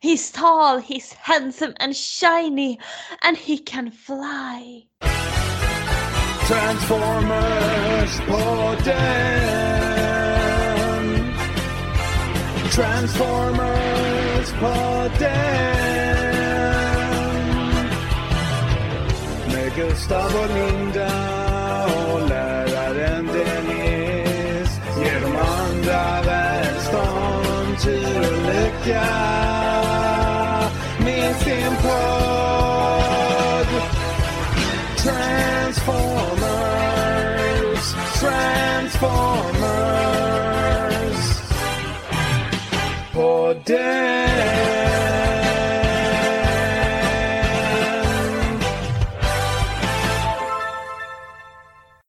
He's tall, he's handsome and shiny, and he can fly. Transformers podden. Transformers podden. Med Gustav och Linda och läraren Dennis. Ger de andra välstånd, tur och lycka. Med sin podd. Transformers, Transformers. Podden.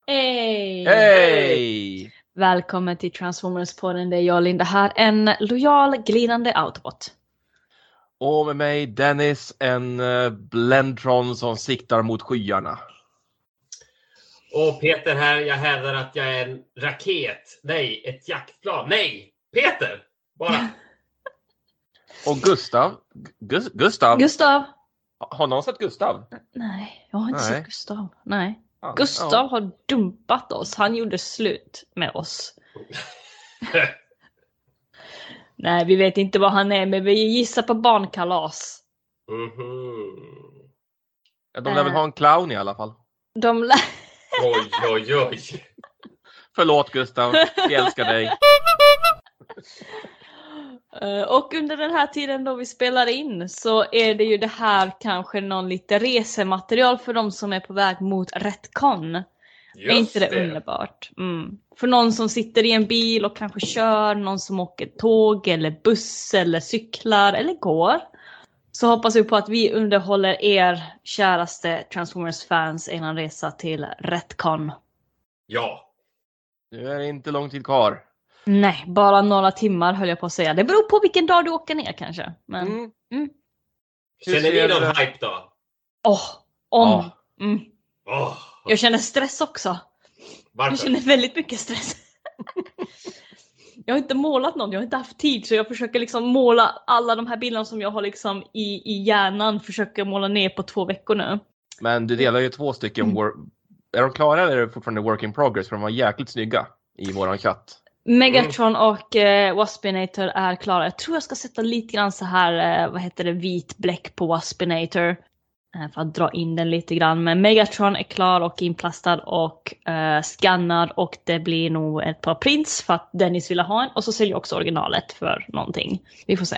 Hey. Hej! Välkommen till Transformers-podden. Det är jag Linda här, en lojal glidande autobot. Och med mig Dennis, en uh, Blendtron som siktar mot skyarna. Och Peter här, jag hävdar att jag är en raket. Nej, ett jaktplan. Nej, Peter! Bara. Och Gustav. Gus Gustav? Gustav? Har någon sett Gustav? Nej, jag har inte Nej. sett Gustav. Nej. Ja, Gustav har dumpat oss. Han gjorde slut med oss. Nej, vi vet inte vad han är, men vi gissar på barnkalas. Mhm. Ja, de lär väl Äh. ha en clown i alla fall. De lär... Oj, oj, oj. Förlåt Gustav, vi älskar dig. Eh, Och under den här tiden då vi spelar in så är det ju det här kanske någon lite resematerial för de som är på väg mot Retcon. Är inte det, underbart? Mm. För någon som sitter i en bil och kanske kör, någon som åker tåg eller buss eller cyklar eller går. Så hoppas vi på att vi underhåller er käraste Transformers-fans innan resa till Retcon. Ja. Nu är det inte lång tid kvar. Nej, bara några timmar höll jag på att säga. Det beror på vilken dag du åker ner kanske. Men Mm. Hur Känner ni någon det- hype då? åh, om. Ja. Mm. Åh, Jag känner stress också. Jag varför? känner väldigt mycket stress. jag har inte målat någon, jag har inte haft tid så jag försöker liksom måla alla de här bilderna som jag har liksom i, i hjärnan, försöker måla ner på två veckor nu. Men du delar ju två stycken. Mm. Wor- är de klara eller är det fortfarande work in progress? För de var jäkligt snygga i våran chatt. Megatron och eh, Waspinator är klara. Jag tror jag ska sätta lite grann så här, eh, vad heter det, vit bläck på Waspinator. Eh, för att dra in den lite grann. Men Megatron är klar och inplastad och eh, uh, skannad och det blir nog ett par prints för att Dennis ville ha en. Och så säljer jag också originalet för någonting. Vi får se.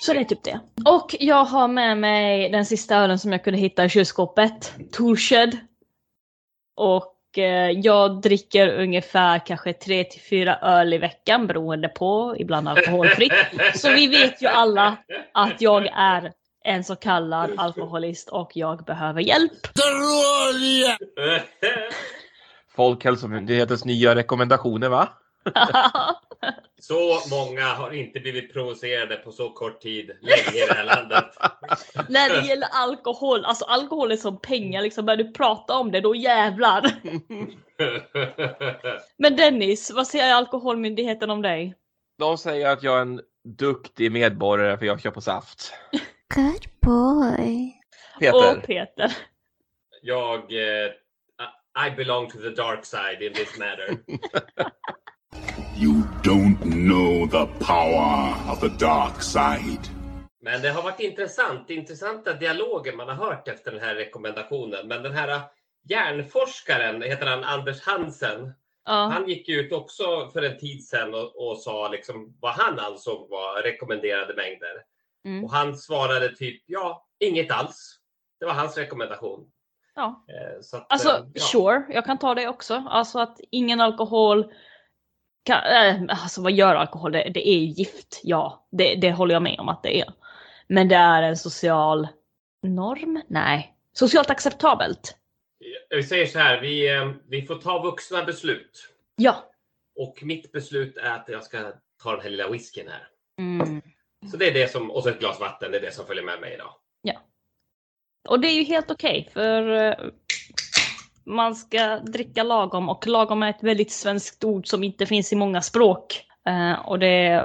Så det är typ det. Och jag har med mig den sista ölen som jag kunde hitta i kylskåpet. Torshed. Och uh, jag dricker ungefär kanske 3 till 4 öl i veckan beroende på, ibland alkoholfritt. Så vi vet ju alla att jag är en så kallad alkoholist och jag behöver hjälp. Folkhälsomyndighetens nya rekommendationer va? Så många har inte blivit provocerade på så kort tid länge i det här landet. När det gäller alkohol, alltså alkohol är som pengar liksom, börjar du prata om det då jävlar. Men Dennis, vad säger Alkoholmyndigheten om dig? De säger att jag är en duktig medborgare för jag kör på saft. Good boy. Peter, Och Peter. Jag... Eh, I belong to the dark side in this matter. You don't know the power of the dark side. Men det har varit intressant. Intressanta dialoger man har hört efter den här rekommendationen. Men den här hjärnforskaren, heter han Anders Hansen? Ja. Han gick ut också för en tid sedan och, och sa liksom vad han ansåg var rekommenderade mängder. Mm. Och han svarade typ ja, inget alls. Det var hans rekommendation. ja. Eh, Så att, Alltså eh, ja. sure, jag kan ta det också. Alltså att ingen alkohol kan, äh, alltså vad gör alkohol? Det, det är ju gift, ja. Det, det håller jag med om att det är. Men det är en social norm? Nej. Socialt acceptabelt? Vi säger så här, vi, vi får ta vuxna beslut. Ja. Och mitt beslut är att jag ska ta den här lilla whiskyn här. Mm. Så det är det som, och så ett glas vatten, det är det som följer med mig idag. Och det är ju helt okej för eh, man ska dricka lagom och lagom är ett väldigt svenskt ord som inte finns i många språk. Eh, och det eh,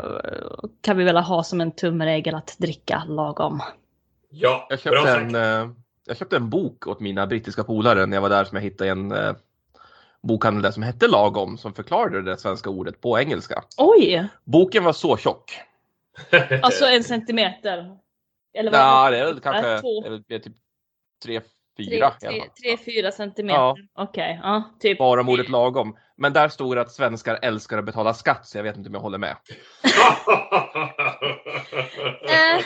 kan vi väl ha som en tumregel att dricka lagom. Ja, Jag bra köpte, sagt. en, jag köpte en bok åt mina brittiska polare när jag var där som jag hittade en bokhandel där som hette Lagom som förklarade det svenska ordet på engelska. Oj! Boken var så tjock. Alltså en centimeter. Eller vad? Ja, det är väl kanske två. det är typ tre, Tre, fyra i tre, fall. tre, fyra centimeter. Ja. Okej, ja. Typ. Bara om ordet lagom. Men där stod det att svenskar älskar att betala skatt så jag vet inte om jag håller med. Eh,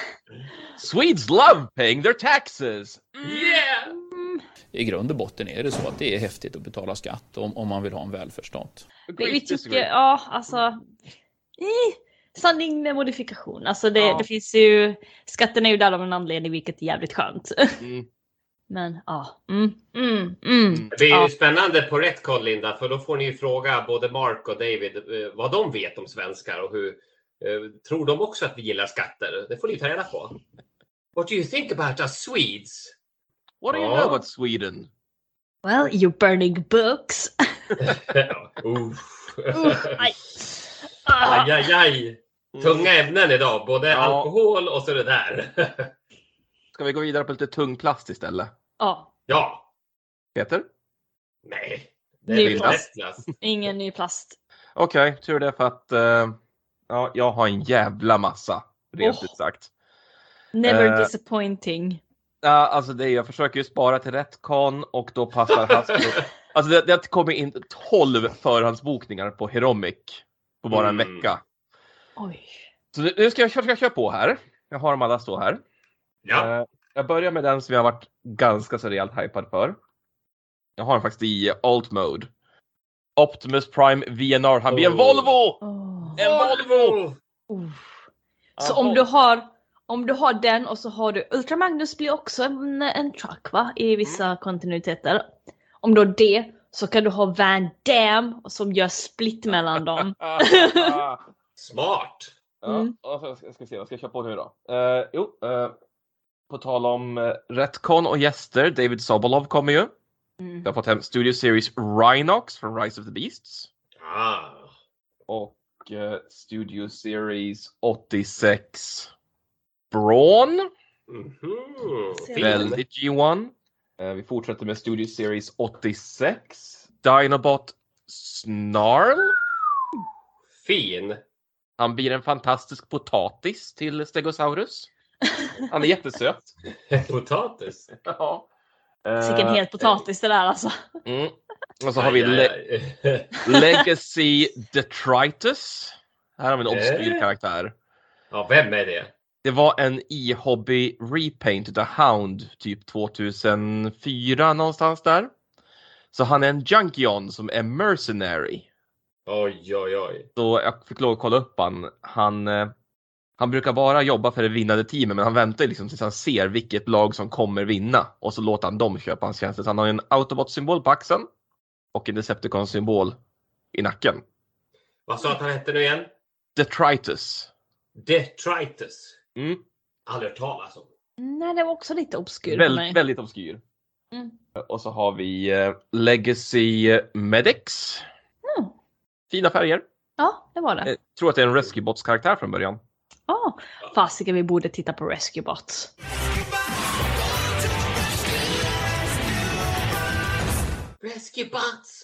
Swedes love paying their taxes! yeah! mm, I grund och botten är det så att det är häftigt att betala skatt om, om man vill ha en välfärdsstat. vi, tycker, ja alltså. Eh, sanning med modifikation. Alltså det, Ja. det finns ju. Skatten är ju där av en anledning vilket är jävligt skönt. Mm. Men ja. Mm, mm, mm. Det är ja. ju spännande på Retcon Linda, för då får ni ju fråga både Mark och David eh, vad de vet om svenskar och hur eh, tror de också att vi gillar skatter? Det får ni ta reda på. What do you think about us Swedes? What do you know about Sweden? Well, you're burning books. Uff. Usch, aj. Ah. Aj, aj, aj. Tunga ämnen idag, både Ja. alkohol och så det där. Ska vi gå vidare på lite tung plast istället? Ja, ja, Peter? nej. Det Ny är väl plast. lättast. ingen ny plast. Okej, tur det för att eh, ja, jag har en jävla massa. Rent Åh. ut sagt. Never Eh. disappointing. Ja, alltså det, jag försöker ju spara till rätt kon och då passar Hasbro. Alltså det, det kommer in 12 förhandsbokningar på Heromic på bara en Mm. vecka. Oj. Så nu ska jag, ska jag köra på här. Jag har dem alla stå här. Ja, Eh, Jag börjar med den som jag har varit ganska så rejält hypad för. Jag har den faktiskt i alt mode. Optimus Prime VNR. Han blir en Oh. Volvo! Åh. En Volvo! Uff. Så om du har om du har den och så har du Ultra Magnus blir också en, en truck va? I vissa Mm. kontinuiteter. Om du har det så kan du ha Van Damme som gör split mellan dem. smart. Ja, Mm. och så ska se, vad ska jag köra på nu då? Uh, jo, eh, på tal om uh, Retcon och gäster, David Sobolov kommer ju. Mm. Jag har fått hem Studio Series Rhinox från Rise of the Beasts. Ah. Och eh, Studio Series 86 Braun. Mhm. Ser Fin. Väldigt G1. Eh, vi fortsätter med Studio Series 86. Dinobot Snarl. fin. Han blir en fantastisk potatis till Stegosaurus. Han är jättesöt. Potatis. Ja. Vilken Eh, het potatis det där alltså. Mm. Och så har vi Le. Legacy Detritus. Här har vi en obskyr Eh. karaktär. Ja, vem är det? Det var en e-hobby repaint utav Hound typ 2004 någonstans där. Så han är en Junkion som är mercenary. Oj, oj, oj. Så jag fick lov att kolla upp han. Han, eh, han brukar bara jobba för det vinnande teamet men han väntar liksom tills han ser vilket lag som kommer vinna och så låter han dem köpa hans tjänster. Så han har en Autobot-symbol på axeln och en Decepticon-symbol i nacken. Vad sa att han hette nu igen? Detritus. Detritus. Mm. Aldrig hört talas om. Nej, det var också lite obskyr Väl, mig. väldigt obskyr. Mm. Och så har vi eh, Legacy Medics. Mm. Fina färger. Ja, det var det. Jag tror att det är en Rescue Bots karaktär från början. Ja, fasiken vi borde titta på Rescue Bots. Rescue Bots.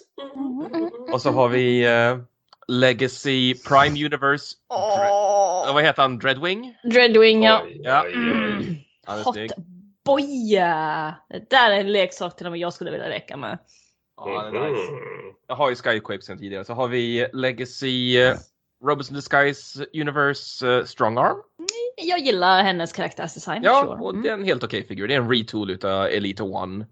Och så har vi eh, Legacy Prime Universe. Dre- vad heter han? Dreadwing? Dreadwing, ja. Oj, Ja. Mm. Hot boya! Det där är en leksak till och med jag skulle vilja leka med. Ja, är nice. Mhm. Jag har ju Skyquape sen tidigare. Så har vi Legacy eh, Robots in Disguise Universe eh, Strong Arm. Jag gillar hennes karaktärsdesign. Ja, sure. och Mm. det är en helt okej figur. Det är en retool utav Elite One.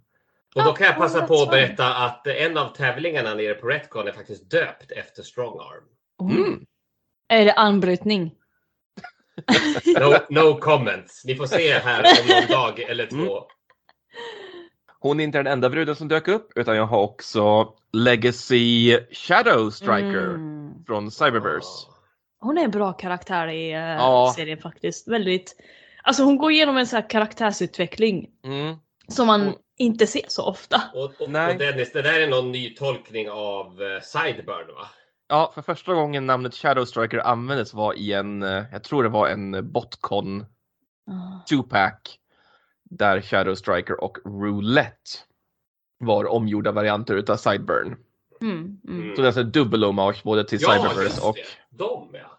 Och då kan jag Ja, passa that's på att berätta att en av tävlingarna nere på Retcon är faktiskt döpt efter Strongarm. Oh. Mm. Är det anbrytning? No, no comments. Ni får se här om någon dag eller två. Mm. Hon är inte den enda bruden som dök upp, utan jag har också Legacy Shadow Striker Mm. från Cyberverse. Hon är en bra karaktär i uh, Ja. serien faktiskt. Väldigt... Alltså hon går igenom en sån här karaktärsutveckling Mm. som man Mm. inte ser så ofta. Och, och, Nej. och Dennis, det där är någon ny tolkning av eh, Sideburn va? Ja, för första gången namnet Shadow Striker användes var i en, eh, jag tror det var en Botcon Ah. 2-pack där Shadow Striker och Roulette var omgjorda varianter utav Sideburn. Mm, mm. Mm. Så det är alltså dubbel hommage både till Ja, Cyberverse och det. De ja.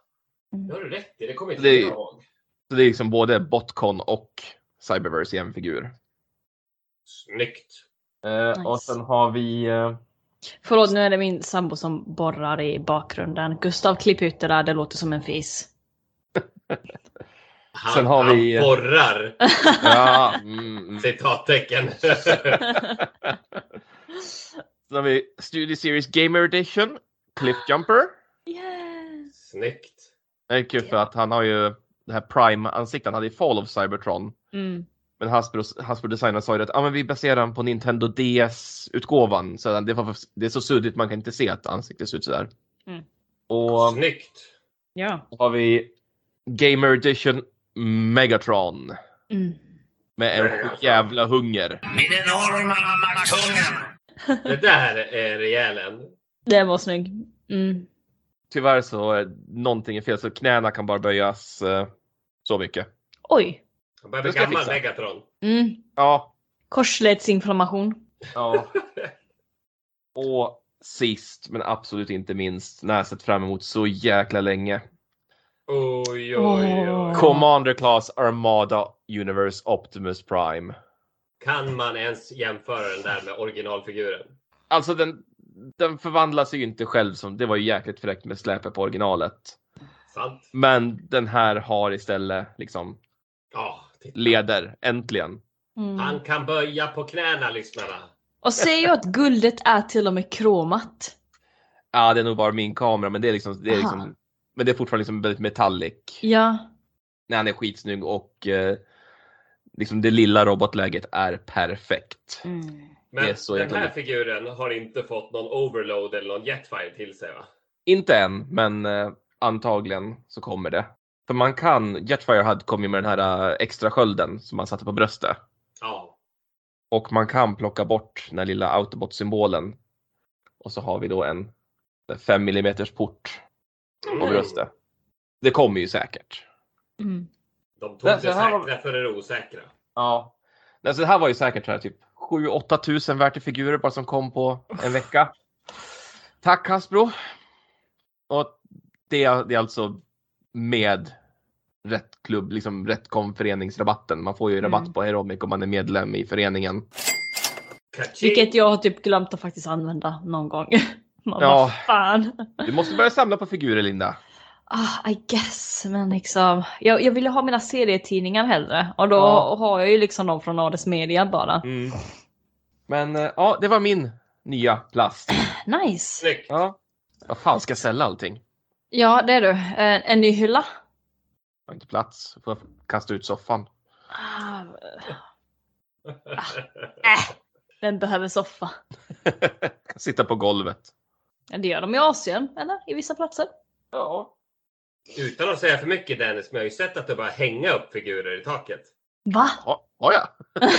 Det har du rätt i. Det kommer inte Det- jag ihåg. så det är liksom både Botcon och Cyberverse i en figur. Snyggt. Eh, Nice. Och sen har vi eh, Förlåt, nu är det min sambo som borrar i bakgrunden. Gustav, klipp ut det där, det låter som en fis. Han, Sen har vi- han borrar. ja, mm, mm. Citattecken. Sen har vi Studio Series Gamer Edition, Cliffjumper. Yes! Snyggt. Det är kul för att han har ju det här Prime-ansiktet han hade i Fall of Cybertron. Mm. Men Hasbro, Hasbro Designer sa ju att ah, men vi baserar den på Nintendo DS-utgåvan. Så det, var, för- det är så suddigt man kan inte se att ansiktet ser ut sådär. Mm. Och Snyggt. Ja. så har vi Gamer Edition Megatron. Mm. Med en Megatron. jävla hunger. Det där är rejälen. Det var snygg. Mm. Tyvärr så är någonting är fel så knäna kan bara böjas eh, så mycket. Oj! Han börjar bli gammal fixa. Megatron. Mm. Ja, Korsledsinflammation. ja. Och sist men absolut inte minst, när jag sett fram emot så jäkla länge. Oj, oj, oj. Commander Class Armada Universe Optimus Prime. Kan man ens jämföra den där med originalfiguren? Alltså den, den förvandlar sig ju inte själv som, det var ju jäkligt fräckt med släpet på originalet. Sant? Men den här har istället liksom titta. leder, äntligen. Mm. Han kan böja på knäna, lyssnarna. Och säg ju att guldet är till och med kromat. Ja, det är nog bara min kamera, men det är liksom, det är liksom men det är fortfarande liksom väldigt metallic. Ja. Nej, han är skitsnygg och eh, liksom det lilla robotläget är perfekt. Mm. Men den här figuren har inte fått någon overload eller någon jetfire till sig va? Inte än, men eh, antagligen så kommer det. För man kan, Jetfire hade kom ju med den här eh, extra skölden som man satte på bröstet. Ja. Och man kan plocka bort den lilla autobot-symbolen. Och så har vi då en 5 mm port på Mm. bröstet. Det kommer ju säkert. Mm. De tog Det- det, det här var- säkra för det osäkra. Ja. Alltså det här var ju säkert här typ 7-8 tusen värt i figurer bara som kom på en vecka. Tack Hasbro! Och det, är- det är alltså med rätt klubb, liksom rätt föreningsrabatten. Man får ju rabatt Mm. på Heromic om man är medlem i föreningen. Kaching! Vilket jag har typ glömt att faktiskt använda någon gång. Man Ja. bara, fan. Du måste börja samla på figurer Linda. Ah, I guess, men liksom. Jag, jag ville ha mina serietidningar hellre. Och då Ja. har jag ju liksom dem från Ades Media bara. Mm. Men eh, ja, det var min nya plast. Nice! Snyggt! Ja. Vad fan ska jag sälja allting? Ja, det är du. En, en ny hylla. Jag har inte plats. Får jag kasta ut soffan. Ah, äh, vem behöver soffa? kan sitta på golvet. Ja, Det gör de i Asien, eller? I vissa platser. Ja. Utan att säga för mycket Dennis, men jag har ju sett att du bara hänga upp figurer i taket. Va? Ja, har jag?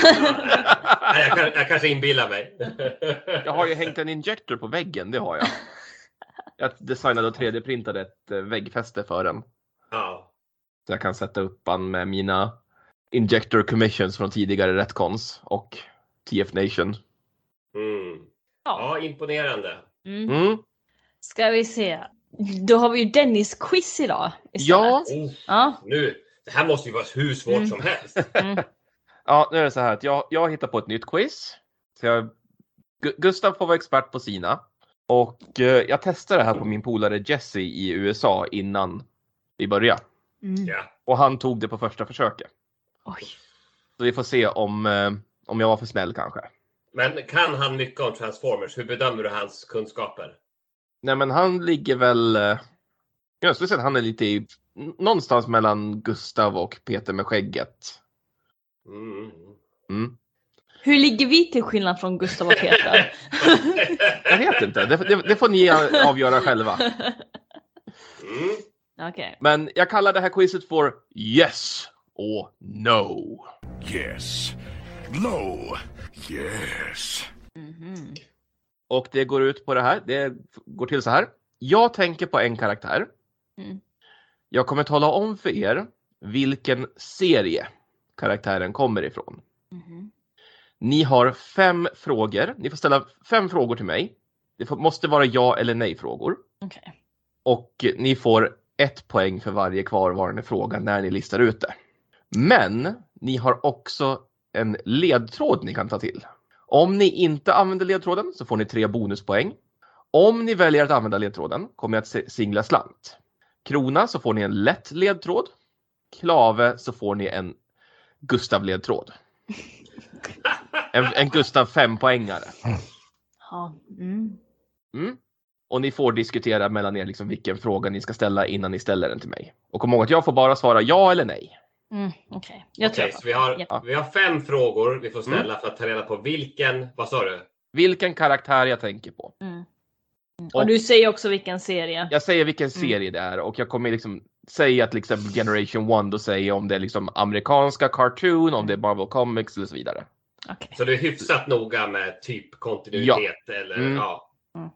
Jag, kan, jag kanske inbillar mig. Jag har ju hängt en injector på väggen, det har jag. Jag designade och 3D-printade ett eh, väggfäste för den. Ja. Så jag kan sätta upp den med mina injector commissions från tidigare retcons och TF Nation. Mm. Ja. ja, imponerande. Mm. Mm. Ska vi se. Då har vi ju Dennis quiz idag. istället. Ja. Oh, Ja. nu, det här måste ju vara hur svårt Mm. som helst. Mm. ja, nu är det så här att jag, jag hittar på ett nytt quiz. Så jag, Gu- Gustav får vara expert på sina. Och eh, jag testade det här på min polare Jesse i USA innan vi började. Mm. Ja. Och han tog det på första försöket. Oj. Så vi får se om, eh, om jag var för snäll kanske. Men kan han mycket om Transformers? Hur bedömer du hans kunskaper? Nej men han ligger väl... eh, Jag skulle säga att han är lite i, någonstans mellan Gustav och Peter med skägget. Mm. Mm. Hur ligger vi till skillnad från Gustav och Peter? Jag vet inte, det, det, det får ni avgöra själva. Mm. Okej. Men jag kallar det här quizet för Yes or No. Yes. Low. Yes. Mhm. Och det går ut på det här. Det går till så här. Jag tänker på en karaktär. Mm. Jag kommer tala om för er vilken serie karaktären kommer ifrån. Mhm. Ni har fem frågor. Ni får ställa fem frågor till mig. Det får, måste vara ja eller nej frågor. Okej. Och ni får ett poäng för varje kvarvarande fråga när ni listar ut det. Men ni har också en ledtråd ni kan ta till. Om ni inte använder ledtråden så får ni tre bonuspoäng. Om ni väljer att använda ledtråden kommer jag att singla slant. Krona så får ni en lätt ledtråd. Klave så får ni en Gustav-ledtråd. En, en Gustav fempoängare. Ja. Mm. Mm. Och ni får diskutera mellan er liksom vilken fråga ni ska ställa innan ni ställer den till mig. Och kom ihåg att jag får bara svara ja eller nej. Mm. Okej. Jag tror Okej, jag så vi har, Ja. vi har fem frågor vi får ställa Mm. för att ta reda på vilken, vad sa du? Vilken karaktär jag tänker på. Mm. Mm. Och- Och du säger också vilken serie. Jag säger vilken Mm. serie det är och jag kommer liksom säga till exempel Generation 1 då säger jag om det är liksom amerikanska cartoon, om det är Marvel Comics eller så vidare. Okej. Så du är hyfsat noga med typ kontinuitet eller Mm. ja. Mm.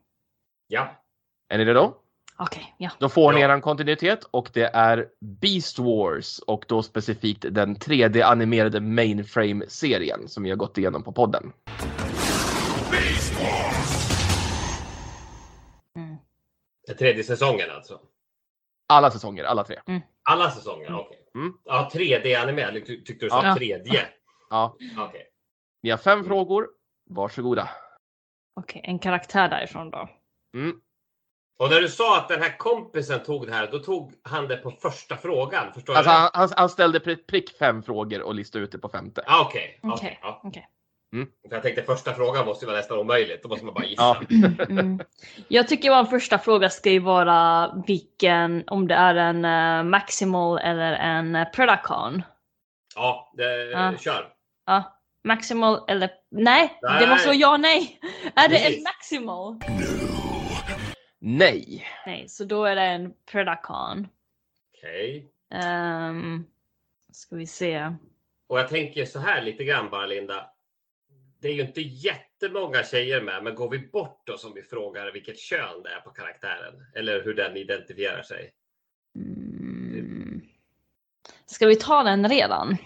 Ja. Är ni redo? Okej, ja. Då får ni Ja. eran kontinuitet och det är Beast Wars och då specifikt den 3D animerade Mainframe-serien som vi har gått igenom på podden. Mm. Den tredje säsongen alltså. Alla säsonger, alla tre. Alla säsonger, okej. Mm. Ja, 3D-animerad. Ty- Tyckte du sa Ja. tredje? Ja. Okej. Ni har fem frågor. Varsågoda. Okej, en karaktär därifrån då. Mm. Och när du sa att den här kompisen tog det här, då tog han det på första frågan. Förstår Alltså, jag? han, han, ställde prick, fem frågor och listade ut det på femte. Ah, Okej. Okej. okej, ja. okej. För jag tänkte första frågan måste ju vara nästan omöjligt. Då måste man bara gissa. Ja. Mm. Jag tycker vår första fråga ska ju vara vilken, om det är en eh, Maximal eller en uh, Predacon. Ja, det, Ja. kör. Ja, Maximal eller... Nej, det Nej. måste vara ja nej. Är det en Precis. Maximal? Nej. Nej, så då är det en Predacon. Okej. Um, ska vi se. Och jag tänker så här lite grann bara Linda. Det är ju inte jättemånga tjejer med, men går vi bort då som vi frågar vilket kön det är på karaktären eller hur den identifierar sig? Mm. Ska vi ta den redan?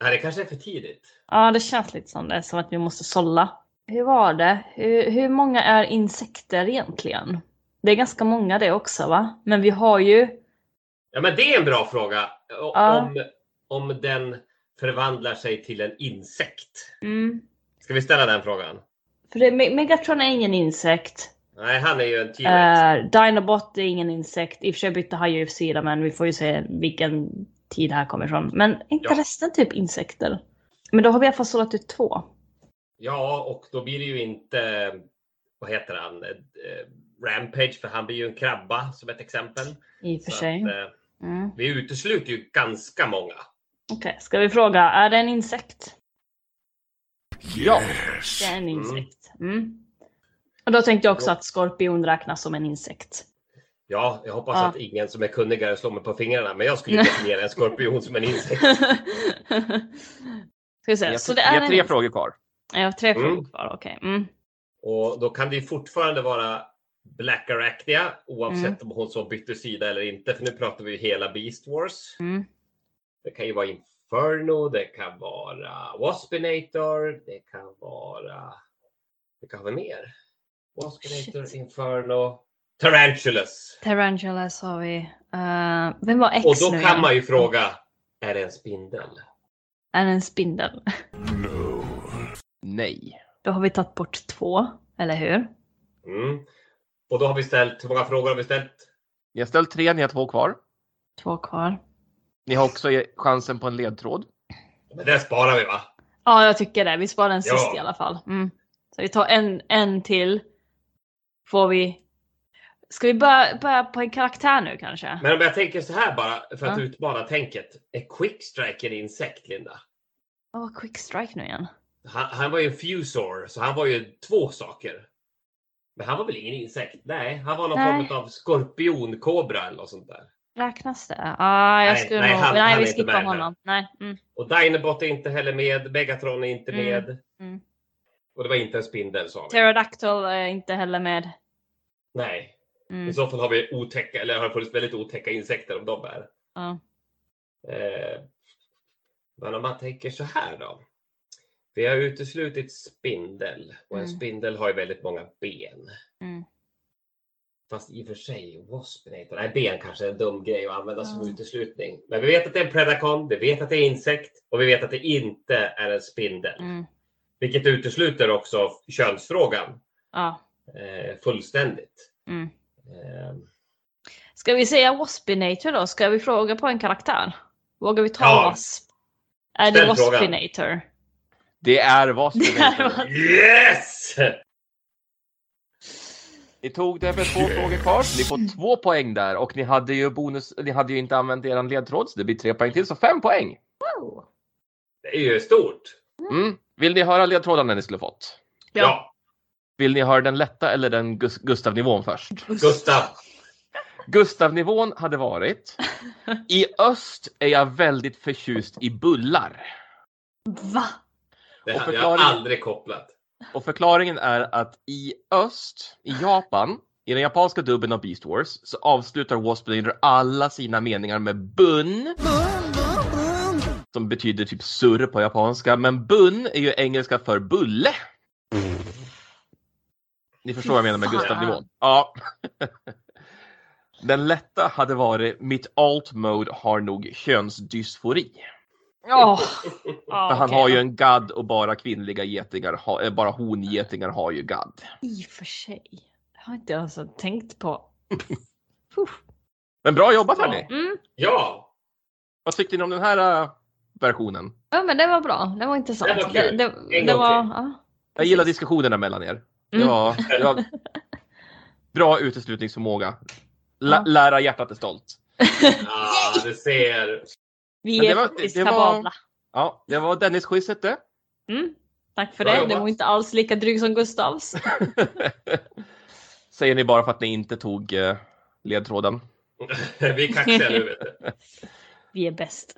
Nej, det kanske är för tidigt. Ja, det känns lite som det, som att vi måste sålla. Hur var det? Hur, hur många är insekter egentligen? Det är ganska många det också va? Men vi har ju... Ja, men det är en bra fråga. O- Ja. Om, om den förvandlar sig till en insekt. Mm, Ska vi ställa den frågan? för det, Me- Megatron är ingen insekt. Nej, han är ju en T-rex. Uh, Dinobot är ingen insekt. I och för sig bytte han ju sida men vi får ju se vilken tid det här kommer ifrån. Men inte Ja. resten typ insekter. Men då har vi i alla fall sållat ut två. Ja, och då blir det ju inte, vad heter han, Eh, Rampage, för han blir ju en krabba som ett exempel. I och för Så sig. att, eh, Mm. vi utesluter ju ganska många. Okej, ska vi fråga, är det en insekt? Ja. Det är en insekt. Mm. Och då tänkte jag också att skorpion räknas som en insekt. Ja, jag hoppas Ja. att ingen som är kunnigare slår mig på fingrarna, men jag skulle definiera en skorpion som en insekt. Ska vi se. Så har, det är har en tre insekt. frågor kvar. Jag har tre Mm. frågor kvar, okej. Mm. Och då kan det ju fortfarande vara Black Arachnia, oavsett Mm. om hon så bytte sida eller inte, för nu pratar vi ju hela Beast Wars. Mm. Det kan ju vara Inferno, det kan vara Waspinator, det kan vara... Det kan vara mer. Waspinator, Shit. Inferno, Tarantulas. Tarantulas har vi. Uh, vem var X Och då nu kan igen? man ju fråga, är det en spindel? Är det en spindel? Nej. Då har vi tagit bort två, eller hur? Mm. Och då har vi ställt, hur många frågor har vi ställt? Ni har ställt tre, ni har två kvar. Två kvar. Ni har också chansen på en ledtråd. Men det sparar vi va? Ja, jag tycker det. Vi sparar den Ja. sist i alla fall. Mm. Så vi tar en, en till. Får vi... Ska vi börja, börja på en karaktär nu kanske? Men om jag tänker så här bara, för att Ja. utmana tänket. Är Quickstrike en insekt, Linda? Vad var quick strike nu igen? Han, han var ju en fusor, så han var ju två saker. Men han var väl ingen insekt? Nej, han var någon Nej. form av skorpionkobra eller något sånt där. Räknas det? Ah, jag Nej, skulle nej, nog... han- nej, han vi skippar honom. Nej. Mm. Och Dinobot är inte heller med, Megatron är inte Mm, med. mm. Och det var inte en spindel sa vi. Pterodactyl är inte heller med. Nej. Mm. I så fall har vi otäcka, eller har funnits väldigt otäcka insekter om de är. Ja. Eh, men om man tänker så här då. Vi har uteslutit spindel och en Mm. spindel har ju väldigt många ben. Mm. Fast i och för sig, Waspinator, nej ben kanske är en dum grej att använda som uteslutning. Men vi vet att det är en predakon, vi vet att det är insekt och vi vet att det inte är en spindel. Mm. Vilket utesluter också könsfrågan Ja. eh, fullständigt. Mm. Eh, Ska vi säga Waspinator då? Ska vi fråga på en karaktär? Vågar vi ta Ja. Wasp? Är det Ställ frågan. Waspinator? Det är Waspinator. yes! Ni tog det med två frågor kvar. Ni får två poäng där och ni hade ju bonus. Ni hade ju inte använt er ledtråd så det blir tre poäng till så fem poäng. Wow. Det är ju stort. Mm. Vill ni höra ledtrådarna ni skulle fått? Ja, Vill ni höra den lätta eller den Gus- Gustav-nivån först? Gustav. Gustav-nivån hade varit I öst är jag väldigt förtjust i bullar. Va? Det hade jag aldrig kopplat. Och förklaringen är att i öst, i Japan, i den japanska dubben av Beast Wars, så avslutar Waspinator alla sina meningar med bun. Som betyder typ surr på japanska, men bun är ju engelska för bulle. Ni förstår vad jag menar med. Gustav-nivån? Ja. Den lätta hade varit mitt alt mode har nog könsdysfori. För Ja, han har ju en gadd och bara kvinnliga getingar, eh, bara hongetingar har ju gadd. I och för sig. Det har inte jag ens tänkt på. Men bra jobbat hörni! Mm. Ja, Vad tyckte ni om den här äh, versionen? Ja men det var bra. Det var intressant. Det var. Det, det, det var, ja. Jag gillar diskussionerna mellan er. Det Mm. var, det var bra uteslutningsförmåga. Lä- Ja. Lära hjärtat är stolt. ah, du ser. Vi Men det är var- faktiskt det var-. Ja, det var Dennis-quizet det. Mm. Tack för Bra det. jobbat. Det var inte alls lika dryg som Gustavs. Säger ni bara för att ni inte tog eh, ledtråden. Vi är kaxiga nu vet du. Vi är bäst.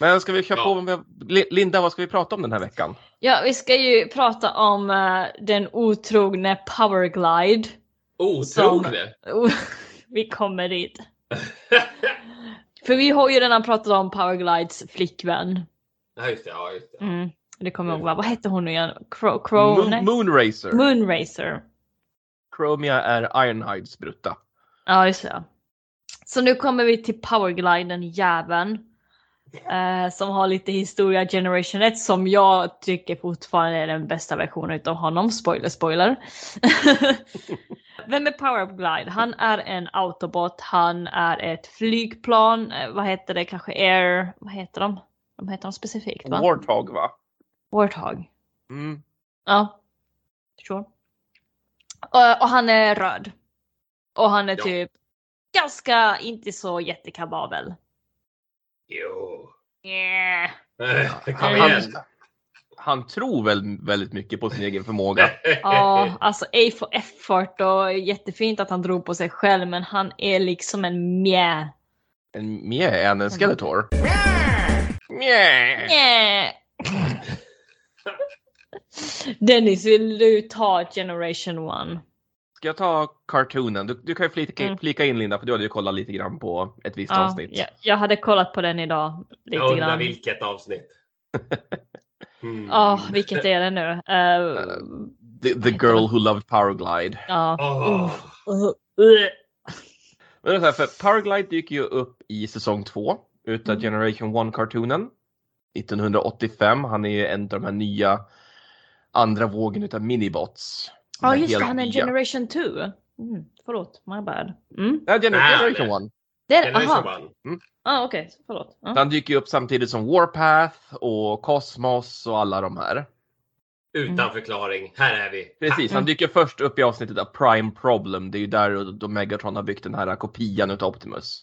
Men ska vi köra Ja. på med Li- Linda, vad ska vi prata om den här veckan? Ja, vi ska ju prata om eh, den otrogne Powerglide. Otrogne. Oh, vi kommer dit. För vi har ju redan pratat om Powerglides flickvän. Ja, just det. Ja, just det. Mm. Det kommer jag ihåg. va? Vad hette hon nu igen? Crow? Crow Moon. Moonracer. Moonracer. Chromia är Ironhides brutta. Ja, just det. Så nu kommer vi till Powerglide, den jäveln. Eh, som har lite historia Generation 1 som jag tycker fortfarande är den bästa versionen utav honom. Spoiler, spoiler. Vem är Powerglide? Han är en autobot, han är ett flygplan, eh, vad heter det, kanske air, vad heter de? De heter de specifikt va? Warthog va? Warthog. Mm. Ja. Sure. Och, och han är röd. Och han är Ja. typ ganska inte så jättekapabel. Jo. Yeah. Kom Han, igen. han tror väl väldigt mycket på sin egen förmåga. Ja, alltså A for effort och jättefint att han drog på sig själv men han är liksom en mjä. En mjä, en Skeletor. Mjä. Mjä. Dennis, vill du ta Generation 1? Ska jag ta cartoonen? Du, du kan ju flika, Mm. flika in Linda, för du hade ju kollat lite grann på ett visst Ja, avsnitt. jag, jag hade kollat på den idag. Lite Jag undrar grann. vilket avsnitt. Mm. Ja, vilket är det nu? Eh, The, the girl who loved Powerglide. ja. Åh. Uh, uh. Men det här, för Powerglide dyker ju upp i säsong två utav Mm. Generation 1-cartoonen. 1985. Han är ju en av de här nya andra vågen utav minibots. Ja just det, han är. Generation 2. Mm, förlåt, my bad. Mm. Nej, Generation 1. Det är, Generation aha, One. ah, okej, förlåt. Ja. Han dyker ju upp samtidigt som Warpath och Cosmos och alla de här. Utan Mm. förklaring. Här är vi. Precis, han dyker först upp i avsnittet av Prime Problem. Det är ju där då Megatron har byggt den här kopian utav Optimus.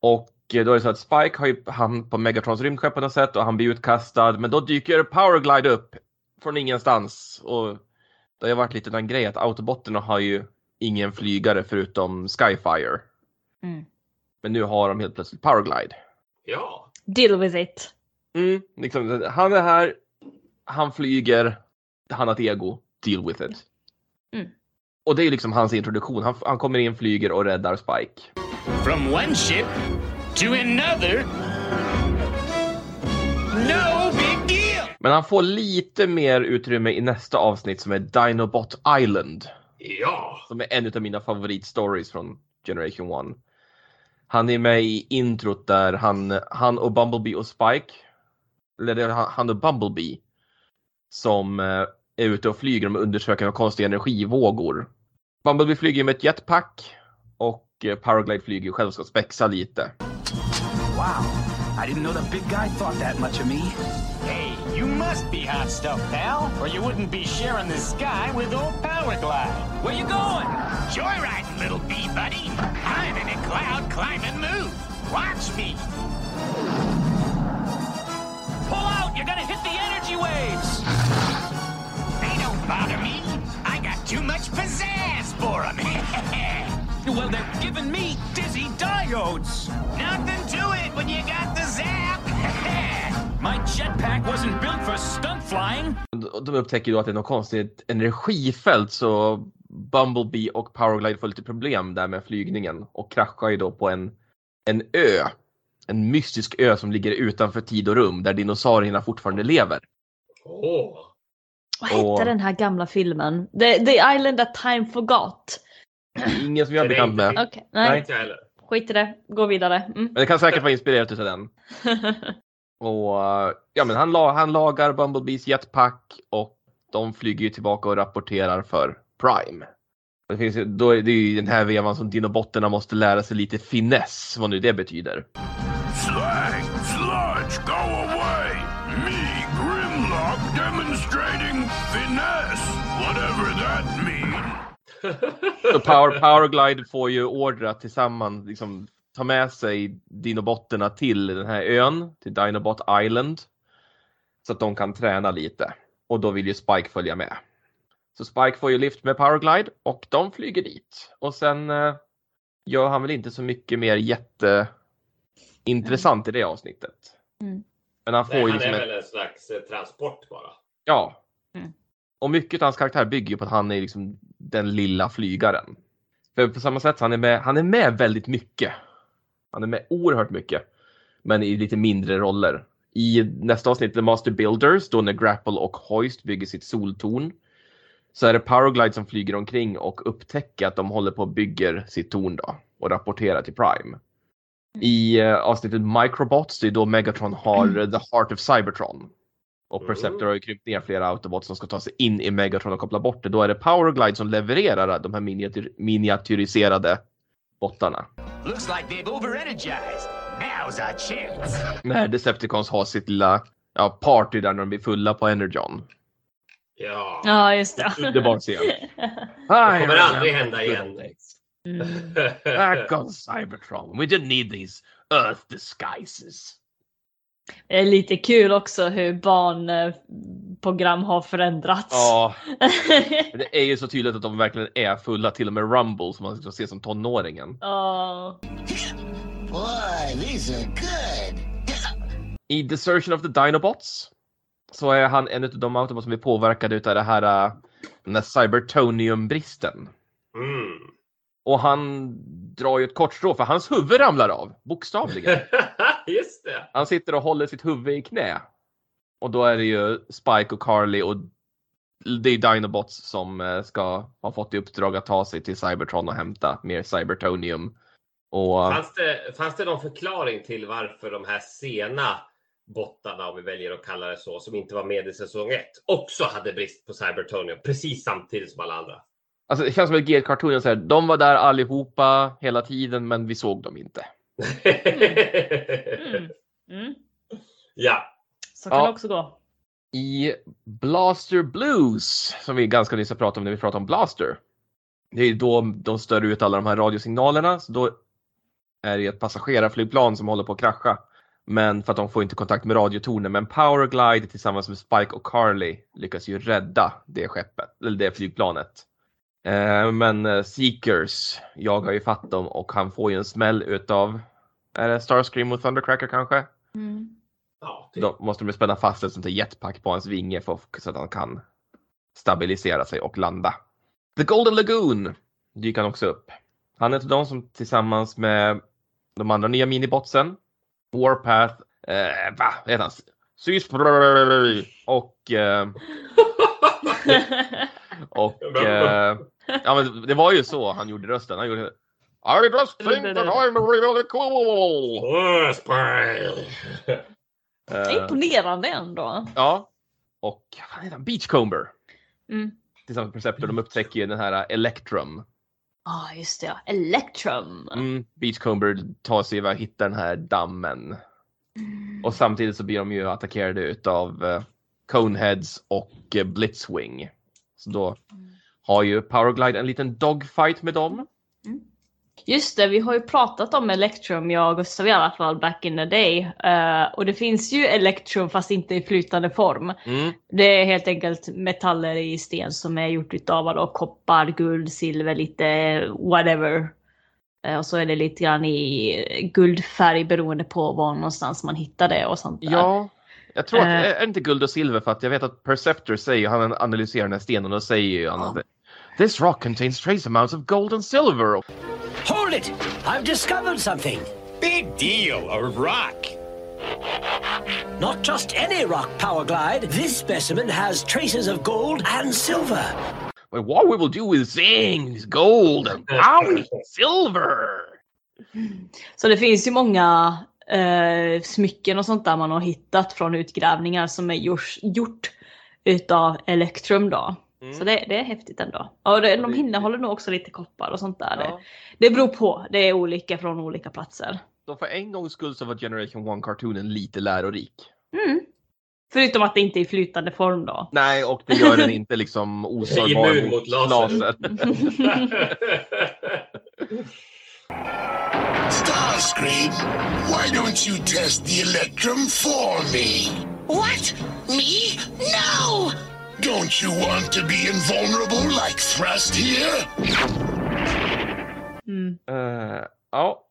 Och då är det så att Spike har ju han på Megatrons rymdskepp på något sätt och han blir utkastad. Men då dyker Powerglide upp från ingenstans. Och det har ju varit lite den grej att Autobotterna har ju ingen flygare förutom Skyfire. Mm. Men nu har de helt plötsligt Powerglide. Ja. Deal with it. Mm, liksom, han är här, han flyger, han har ett ego, deal with it. Mm. Och det är liksom hans introduktion. Han, han kommer in, flyger och räddar Spike. From one ship to another. Men han får lite mer utrymme i nästa avsnitt som är Dinobot Island. Ja. Som är en av mina favoritstories från Generation 1. Han är med i introt där han, han och Bumblebee och Spike, eller det är han och Bumblebee, som eh, är ute och flyger och undersöker konstiga energivågor. Bumblebee flyger med ett jetpack och eh, Powerglide flyger själv och ska spexa lite. Wow. I didn't know the big guy thought that much of me. You must be hot stuff, pal, or you wouldn't be sharing the sky with old Powerglide. Where you going? Joyriding, little bee buddy. I'm in a cloud climbing mood. Watch me. Pull out! You're gonna hit the energy waves. They don't bother me. I got too much pizzazz for them. well, they're giving me dizzy diodes. Nothing to it when you got the zap. My jetpack wasn't built for stunt flying. De upptäcker då att det är något konstigt energifält så Bumblebee och Powerglide får lite problem där med flygningen och kraschar ju då på en, en ö. En mystisk ö som ligger utanför tid och rum där dinosaurierna fortfarande lever. Åh. Vad hette Och- den här gamla filmen? The, the Island That Time Forgot. Ingen som jag är bekant med. Okej, nej. Heller. Skit i det. Gå vidare. Mm. Men det kan säkert vara inspirerat utav den. Och ja, men han, la, han lagar Bumblebees jetpack och de flyger ju tillbaka och rapporterar för Prime. Det, finns, då är det ju den här vevan som dinobotterna måste lära sig lite finess, vad nu det betyder. Slang, sludge, go away. Me, Grimlock, demonstrating finesse, whatever that means. Så Power, Powerglide får ju order att tillsammans liksom, ta med sig dinobotterna till den här ön, till Dinobot Island. Så att de kan träna lite. Och då vill ju Spike följa med. Så Spike får ju lift med Powerglide och de flyger dit. Och sen eh, gör han väl inte så mycket mer jätteintressant i det avsnittet. Mm. Men han får Nej, ju han liksom är väl en slags eh, transport bara. Ja. Mm. Och mycket av hans karaktär bygger ju på att han är liksom den lilla flygaren. För på samma sätt, så han är med, han är med väldigt mycket. Han är med oerhört mycket. Men i lite mindre roller. I nästa avsnitt, The Master Builders, då när Grapple och Hoist bygger sitt soltorn. Så är det Powerglide som flyger omkring och upptäcker att de håller på och bygger sitt torn då. Och rapporterar till Prime. I eh, avsnittet Microbots, det är då Megatron har eh, The Heart of Cybertron. Och Perceptor har ju krympt ner flera Autobots som ska ta sig in i Megatron och koppla bort det. Då är det Powerglide som levererar de här miniatyr miniatyriserade bottarna. Looks like they've overenergized. Now's our chance. När Decepticons har sitt lilla ja, party där när de blir fulla på Energon. Ja. Ja, just det. Det var scen. Det kommer aldrig hända igen. Mm. Back on Cybertron. We didn't need these Earth disguises. Det är lite kul också hur barnprogram har förändrats. Ja, det är ju så tydligt att de verkligen är fulla. Till och med Rumble som man ska se som tonåringen. Ja. Boy, these are good. I Desertion of the Dinobots så är han en av de Autobots som är påverkade utav det här, äh, den här Cybertonium-bristen. Mm. Och han drar ju ett kort strå för hans huvud ramlar av, bokstavligen. Han sitter och håller sitt huvud i knä. Och då är det ju Spike och Carly och det är Dinobots som eh, ska ha fått i uppdrag att ta sig till Cybertron och hämta mer Cybertonium. Och Fanns det, fanns det någon förklaring till varför de här sena bottarna, om vi väljer att kalla det så, som inte var med i säsong 1, också hade brist på Cybertonium precis samtidigt som alla andra? alltså, det känns som att G-kartonen säger de var där allihopa hela tiden men vi såg dem inte. Mm. Mm. Ja. Så kan Ja. det också gå. I Blaster Blues, som vi ganska nyss har pratat om när vi pratade om Blaster. Det är då de stör ut alla de här radiosignalerna. Så då är det ett passagerarflygplan som håller på att krascha. Men för att de får inte kontakt med radiotornen. Men Powerglide tillsammans med Spike och Carly lyckas ju rädda det skeppet, eller det flygplanet. Eh, Men eh, Seekers jagar ju fatt dem och han får ju en smäll utav, är det Starscream och Thundercracker kanske? Mm. ja. Då måste de spänna fast ett sånt här jetpack på hans vinge för, så att han kan stabilisera sig och landa. The Golden Lagoon dyker han också upp. Han är till de som tillsammans med de andra nya minibotsen, Warpath, eh, va, vad heter han? Sysprr och eh, och eh, ja, men det var ju så han gjorde rösten. Han gjorde I just think that I'm really cool. Eh, Imponerande ändå. ja. Och vad heter han? Beachcomber. Mm. Tillsammans med Perceptor. De upptäcker ju den här Electrum. Ja, just det. Electrum. Mm, Beachcomber tar sig iväg och hittar den här dammen. Och samtidigt så blir de ju attackerade utav eh, Coneheads och eh, Blitzwing. Så då har ju Powerglide en liten dogfight med dem. Just det, vi har ju pratat om Electrum, jag och Gustav i alla fall, back in the day. Eh, och det finns ju Electrum fast inte i flytande form. Mm. Det är helt enkelt metaller i sten som är gjort utav då, koppar, guld, silver, lite whatever. Eh, och så är det lite grann i guldfärg beroende på var någonstans man hittar det och sånt där. Ja, jag tror att, Eh. är det inte guld och silver för att jag vet att Perceptor säger, han analyserar den här stenen och säger ju att This rock contains trace amounts of gold and silver. Hold it! I've discovered something. Big deal, a rock. Not just any rock, Powerglide. This specimen has traces of gold and silver. But what we will do with things, gold and power, silver. Så det finns ju många eh, smycken och sånt där man har hittat från utgrävningar som är gjort, gjort utav Electrum då. Mm. Så det, det är häftigt ändå. Och det, de innehåller nog också lite koppar och sånt där. Ja. Det, det beror på. Det är olika från olika platser. Så för en gångs skull så var Generation 1-kartonen lite lärorik. Mm. Förutom att det inte är i flytande form då. Nej, och det gör den inte liksom osårbar mot laser. Starscream, why don't you test the Electrum for me? What? Me? No! Don't you want to be invulnerable like Thrust here? Mm. Eh, ja.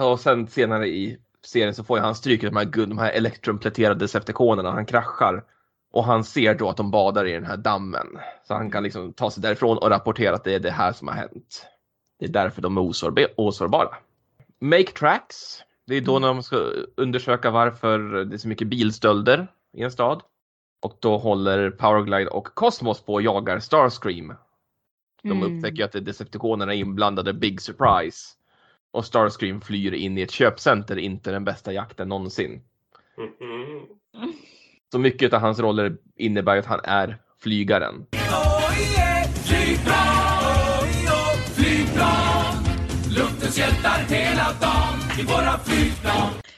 Och sen senare i serien så får han stryk av de här, de här Decepticonerna. Han kraschar. Och han ser då att de badar i den här dammen. Så han kan liksom ta sig därifrån och rapportera att det är det här som har hänt. Det är därför de är osårbe- osårbara. Make tracks. Det är då när de ska undersöka varför det är så mycket bilstölder i en stad. Och då håller Powerglide och Cosmos på och jagar Starscream. De Mm. upptäcker att Decepticonerna är inblandade, big surprise. Och Starscream flyr in i ett köpcenter, inte den bästa jakten någonsin. Så mycket av hans roller innebär att han är flygaren.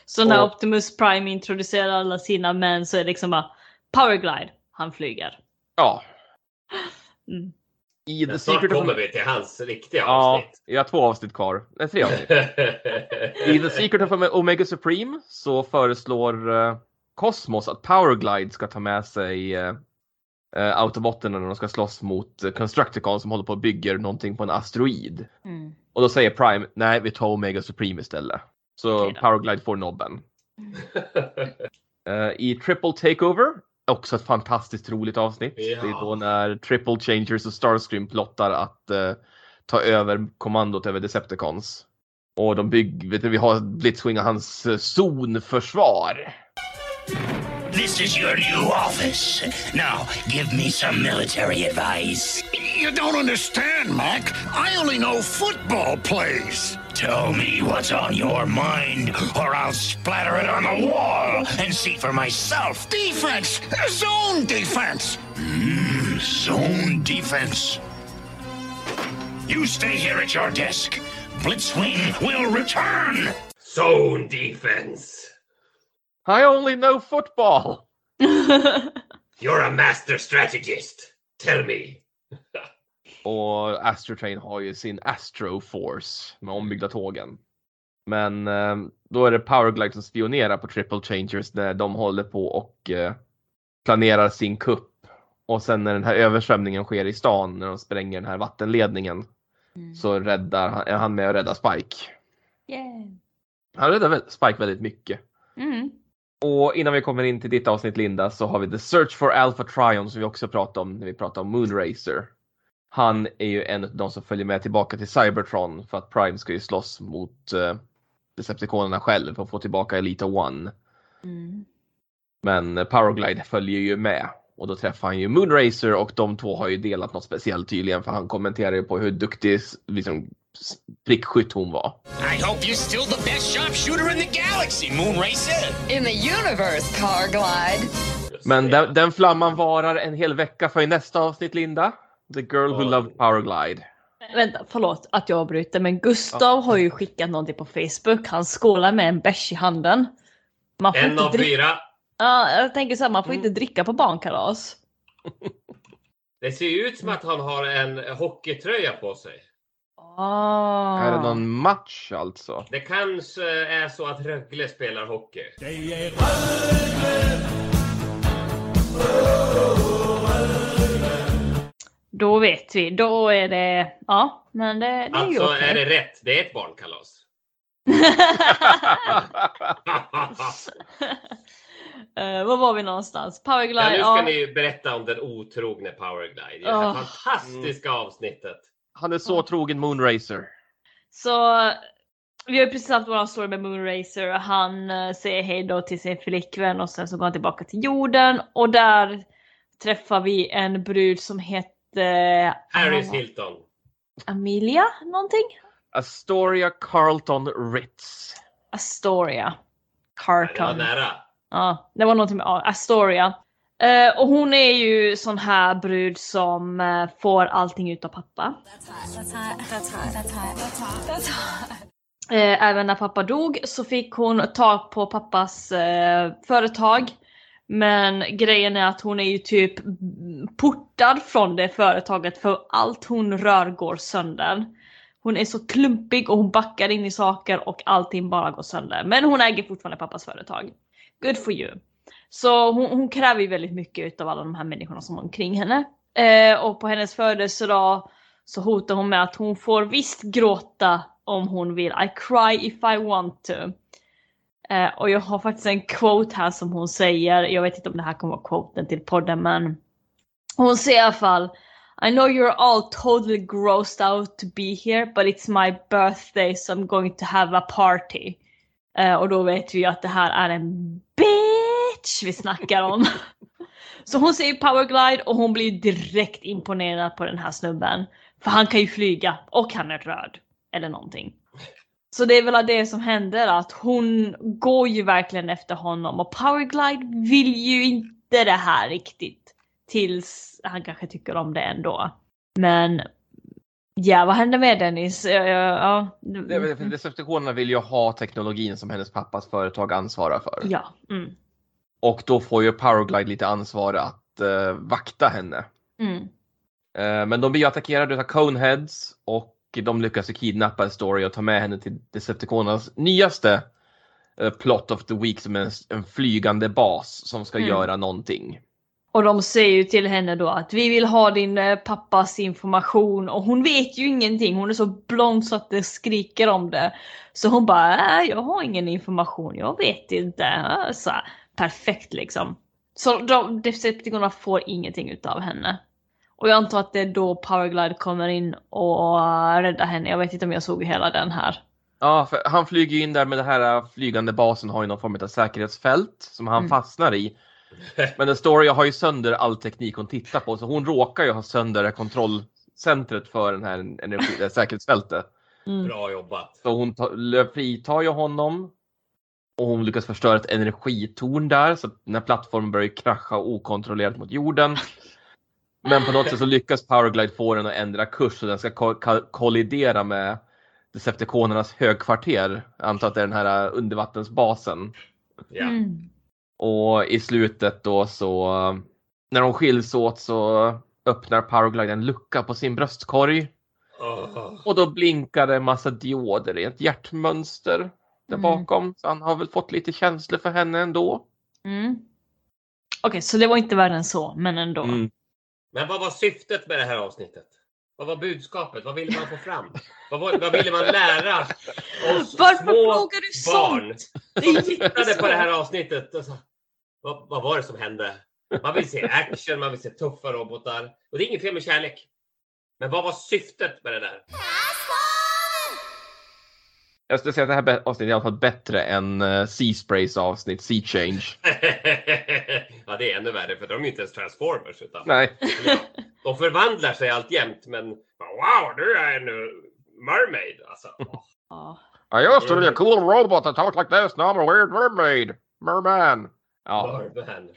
Så när Och- Optimus Prime introducerar alla sina män så är det liksom bara Powerglide, han flyger. Ja. Mm. I The Men snart Secret of... kommer vi till hans riktiga Ja, avsnitt. jag har två avsnitt kvar. Nej, tre avsnitt. I The Secret of Omega Supreme så föreslår uh, Cosmos att Powerglide ska ta med sig uh, uh, Autobotterna när de ska slåss mot uh, Constructicon som håller på och bygger någonting på en asteroid. Mm. Och då säger Prime, nej vi tar Omega Supreme istället. Så då. Powerglide får nobben. Eh, I Triple Takeover, också ett fantastiskt roligt avsnitt. Ja. Det är då när Triple Changers och Starscream plottar att eh, ta över kommandot över Decepticons. Och de bygger, vet du, vi har Blitzwing och hans uh, zonförsvar. This is your new office. Now, give me some military advice. You don't understand, Mac. I only know football plays. Tell me what's on your mind, or I'll splatter it on the wall and see for myself. Defense! Zone defense! Mm, zone defense. You stay here at your desk. Blitzwing will return! Zone defense! I only know football! You're a master strategist. Tell me. Och Astrotrain har ju sin Astro Force med ombyggda tågen. Men eh, då är det Powerglide som spionerar på Triple Changers när de håller på och eh, planerar sin kupp. Och sen när den här översvämningen sker i stan, när de spränger den här vattenledningen, så räddar, är han med och räddar Spike. Yeah. Han räddar Spike väldigt mycket. Mm. Och innan vi kommer in till ditt avsnitt Linda så har vi The Search for Alpha Trion som vi också pratade om när vi pratade om Moonracer. Han är ju en av de som följer med tillbaka till Cybertron för att Prime ska ju slåss mot uh, Decepticonerna själv och få tillbaka Elita One. Mm. Men eh, Powerglide följer ju med och då träffar han ju Moonracer och de två har ju delat något speciellt tydligen för han kommenterar ju på hur duktig liksom, prickskytt hon var. I hope you're still the best sharpshooter in the galaxy, Moonracer! In the universe, Powerglide. Men den, den flamman varar en hel vecka för i nästa avsnitt Linda. The girl who loved Powerglide. Vänta, förlåt att jag avbryter men Gustav har ju skickat någonting på Facebook. Han skålar med en bärs i handen. Man får En inte av fyra. Ja, jag tänker så här, man får inte dricka på barnkalas. Det ser ju ut som att han har en hockeytröja på sig. Ah. Är det någon match alltså? Det kanske är så att Rögle spelar hockey. Då vet vi. Då är det... Ja, men det, det är ju Alltså okej. är det rätt. Det är ett barnkalas. Eh, var var vi någonstans? Powerglide? Ja, nu ska ja. ni berätta om den otrogne Powerglide. Det Åh. fantastiska avsnittet. Han är så trogen Moonracer. Så vi har precis haft våran story med Moonracer. Han eh, säger hej då till sin flickvän och sen så går han tillbaka till jorden och där träffar vi en brud som hette Paris ah, Hilton. Amelia någonting? Astoria Carlton Ritz. Astoria. Det var nära. Ja, det var någonting med Astoria. Eh, och hon är ju sån här brud som eh, får allting utav pappa. Eh, även när pappa dog så fick hon tag på pappas eh, företag. Men grejen är att hon är ju typ portad från det företaget för allt hon rör går sönder. Hon är så klumpig och hon backar in i saker och allting bara går sönder. Men hon äger fortfarande pappas företag. Good for you. Så hon, hon kräver ju väldigt mycket av alla de här människorna som är omkring henne. Eh, och på hennes födelsedag så hotar hon med att hon får visst gråta om hon vill. I cry if I want to. Eh, och jag har faktiskt en quote här som hon säger. Jag vet inte om det här kommer vara quoten till podden men hon säger i alla fall I know you're all totally grossed out to be here but it's my birthday so I'm going to have a party. Eh, och då vet vi att det här är en bitch vi snackar om. Så hon säger powerglide och hon blir direkt imponerad på den här snubben. För han kan ju flyga och han är röd. Eller någonting. Så det är väl det som händer att hon går ju verkligen efter honom och powerglide vill ju inte det här riktigt. Tills han kanske tycker om det ändå. Men ja, vad händer med Dennis? Ja, ja, för Decepticonerna vill ju ha teknologin som hennes pappas företag ansvarar för. ja. Mm. Och då får ju Powerglide lite ansvar att eh, vakta henne. Mm. Eh, men de blir ju attackerade av Coneheads och de lyckas ju kidnappa Story och ta med henne till Decepticonernas nyaste eh, plot of the week som är en, en flygande bas som ska Mm. göra någonting. Och de säger ju till henne då att vi vill ha din eh, pappas information och hon vet ju ingenting. Hon är så blond så att det skriker om det. Så hon bara, äh, jag har ingen information, jag vet inte. Äh, Så, perfekt liksom. Så de, Decepticonerna får ingenting utav henne. Och jag antar att det är då Powerglide kommer in och äh, räddar henne. Jag vet inte om jag såg hela den här. Ja, för han flyger in där med det här eh, flygande basen har ju någon form av säkerhetsfält som han Mm. fastnar i. Men den Story har ju sönder all teknik hon tittar på så hon råkar ju ha sönder kontrollcentret för den här energi, det här säkerhetsfältet. Mm. Bra jobbat. Så hon fritar ju honom. Och hon lyckas förstöra ett energitorn där så att den här plattformen börjar krascha okontrollerat mot jorden. Men på något sätt så lyckas Powerglide få den att ändra kurs så den ska ko- ka- kollidera med Decepticonernas högkvarter. Jag antar att det är den här uh, undervattensbasen. Ja. Mm. Och i slutet då så när de skiljs åt så öppnar Powerglide en lucka på sin bröstkorg. Åh. Och då blinkar det en massa dioder i ett hjärtmönster där Mm. bakom. Så han har väl fått lite känslor för henne ändå. Mm. Okej, så det var inte värre än så, men ändå. Mm. Men vad var syftet med det här avsnittet? Vad var budskapet? Vad ville man få fram? Vad, var, vad ville man lära oss Varför små du barn sånt? Som tittade på det här avsnittet? Och så, vad, vad var det som hände? Man vill se action, man vill se tuffa robotar. Och det är inget fel med kärlek. Men vad var syftet med det där? Jag skulle säga att det här avsnittet är i alla fall bättre än uh, Sea Sprays avsnitt, Sea Change. ja, det är ännu värre för de är ju inte ens transformers. Utan, Nej. de förvandlar sig alltjämt men wow, du är en mermaid. Alltså. Ja. I used to be a cool robot that talked like this, now I'm a weird mermaid. Merman. Ja. Merman.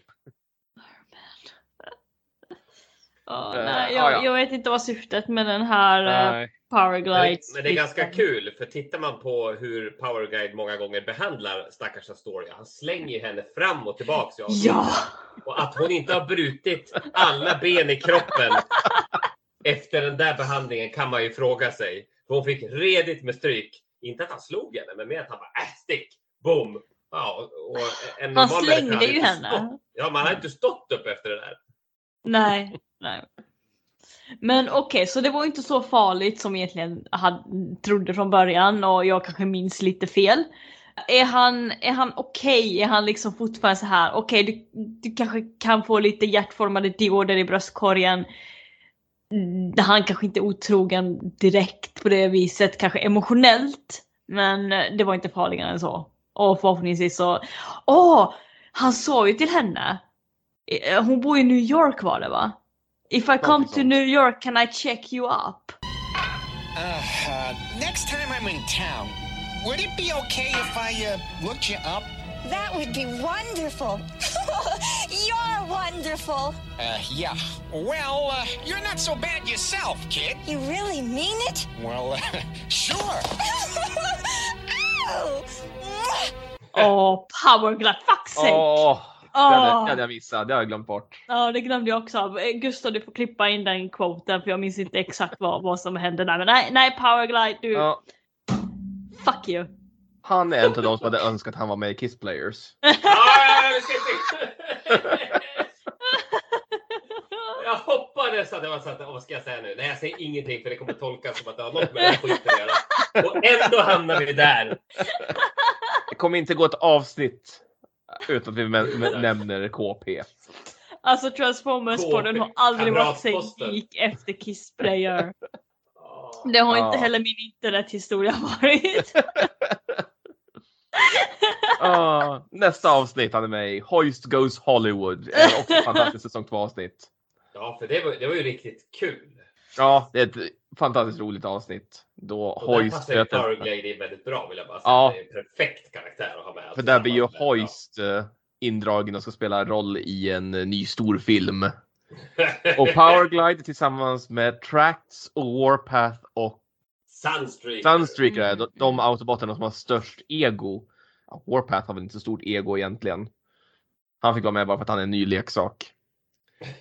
Ja, Eh, nej, ja, jag, ja. jag vet inte vad syftet med den här uh, Nej. Powerglide. Men, det är ganska kul för tittar man på hur Power Guide många gånger behandlar stackars Astoria. Han slänger ju henne fram och tillbaks. avsnittet. Ja! Och att hon inte har brutit alla ben i kroppen efter den där behandlingen kan man ju fråga sig. För hon fick redigt med stryk. Inte att han slog henne, men mer att han bara äh, stick, boom. Ja, och Han slängde ju henne. Stått, ja, man har inte stått upp efter det där. Nej, nej. Men okej, så det var inte så farligt som egentligen hade, trodde från början och jag kanske minns lite fel. Är han, är han okej? Är han liksom fortfarande så här? okej du, du kanske kan få lite hjärtformade dioder i bröstkorgen. Han kanske inte är otrogen direkt på det viset, kanske emotionellt. Men det var inte farligare än så. Och förhoppningsvis så... Åh! han sa ju till henne. Eh, hon bor i New York var det va? If I come to New York can I check you up? Uh, uh, next time I'm in town, would it be okay if I uh, looked you up? That would be wonderful. You're wonderful. Uh, yeah. Well, uh, you're not so bad yourself, kid. You really mean it? Well, uh, sure. Ow! Åh, powerglide, fuck sake! Åh, det hade, det hade jag missat. Det har jag glömt bort. Ja, det glömde jag också. Eh, Gustav, du får klippa in den quoten för jag minns inte exakt vad, vad som hände där. Men nej, nej powerglide, du... Ja, Fuck you. han är en av de som hade önskat att han var med i Kiss Players. Jag hoppades att det var så att, vad ska jag säga nu? Nej, jag säger ingenting för det kommer tolkas som att det har något med den här skiten att göra. Och ändå hamnar vi där. Det kommer inte gå ett avsnitt utan att vi nämner KP. Alltså Transformers-podden har aldrig varit lik efter Kiss Player. Det har inte heller min internethistoria varit. Ah, nästa avsnitt med i Hoist Goes Hollywood. Också fantastiskt säsong 2 avsnitt. Ja, för det var, det var ju riktigt kul. Ja, det är ett fantastiskt roligt avsnitt. Då där Hoist passar. Powerglide in väldigt bra vill jag bara säga. Ja. Det är en perfekt karaktär att ha med. För där blir ju Hoist eh, indragen och ska spela roll i en eh, ny stor film. Och Powerglide tillsammans med Tracts och Warpath och Sunstreak. Sunstreaker är de, de autobotarna som har störst ego. Warpath har väl inte så stort ego egentligen. Han fick vara med bara för att han är en ny leksak.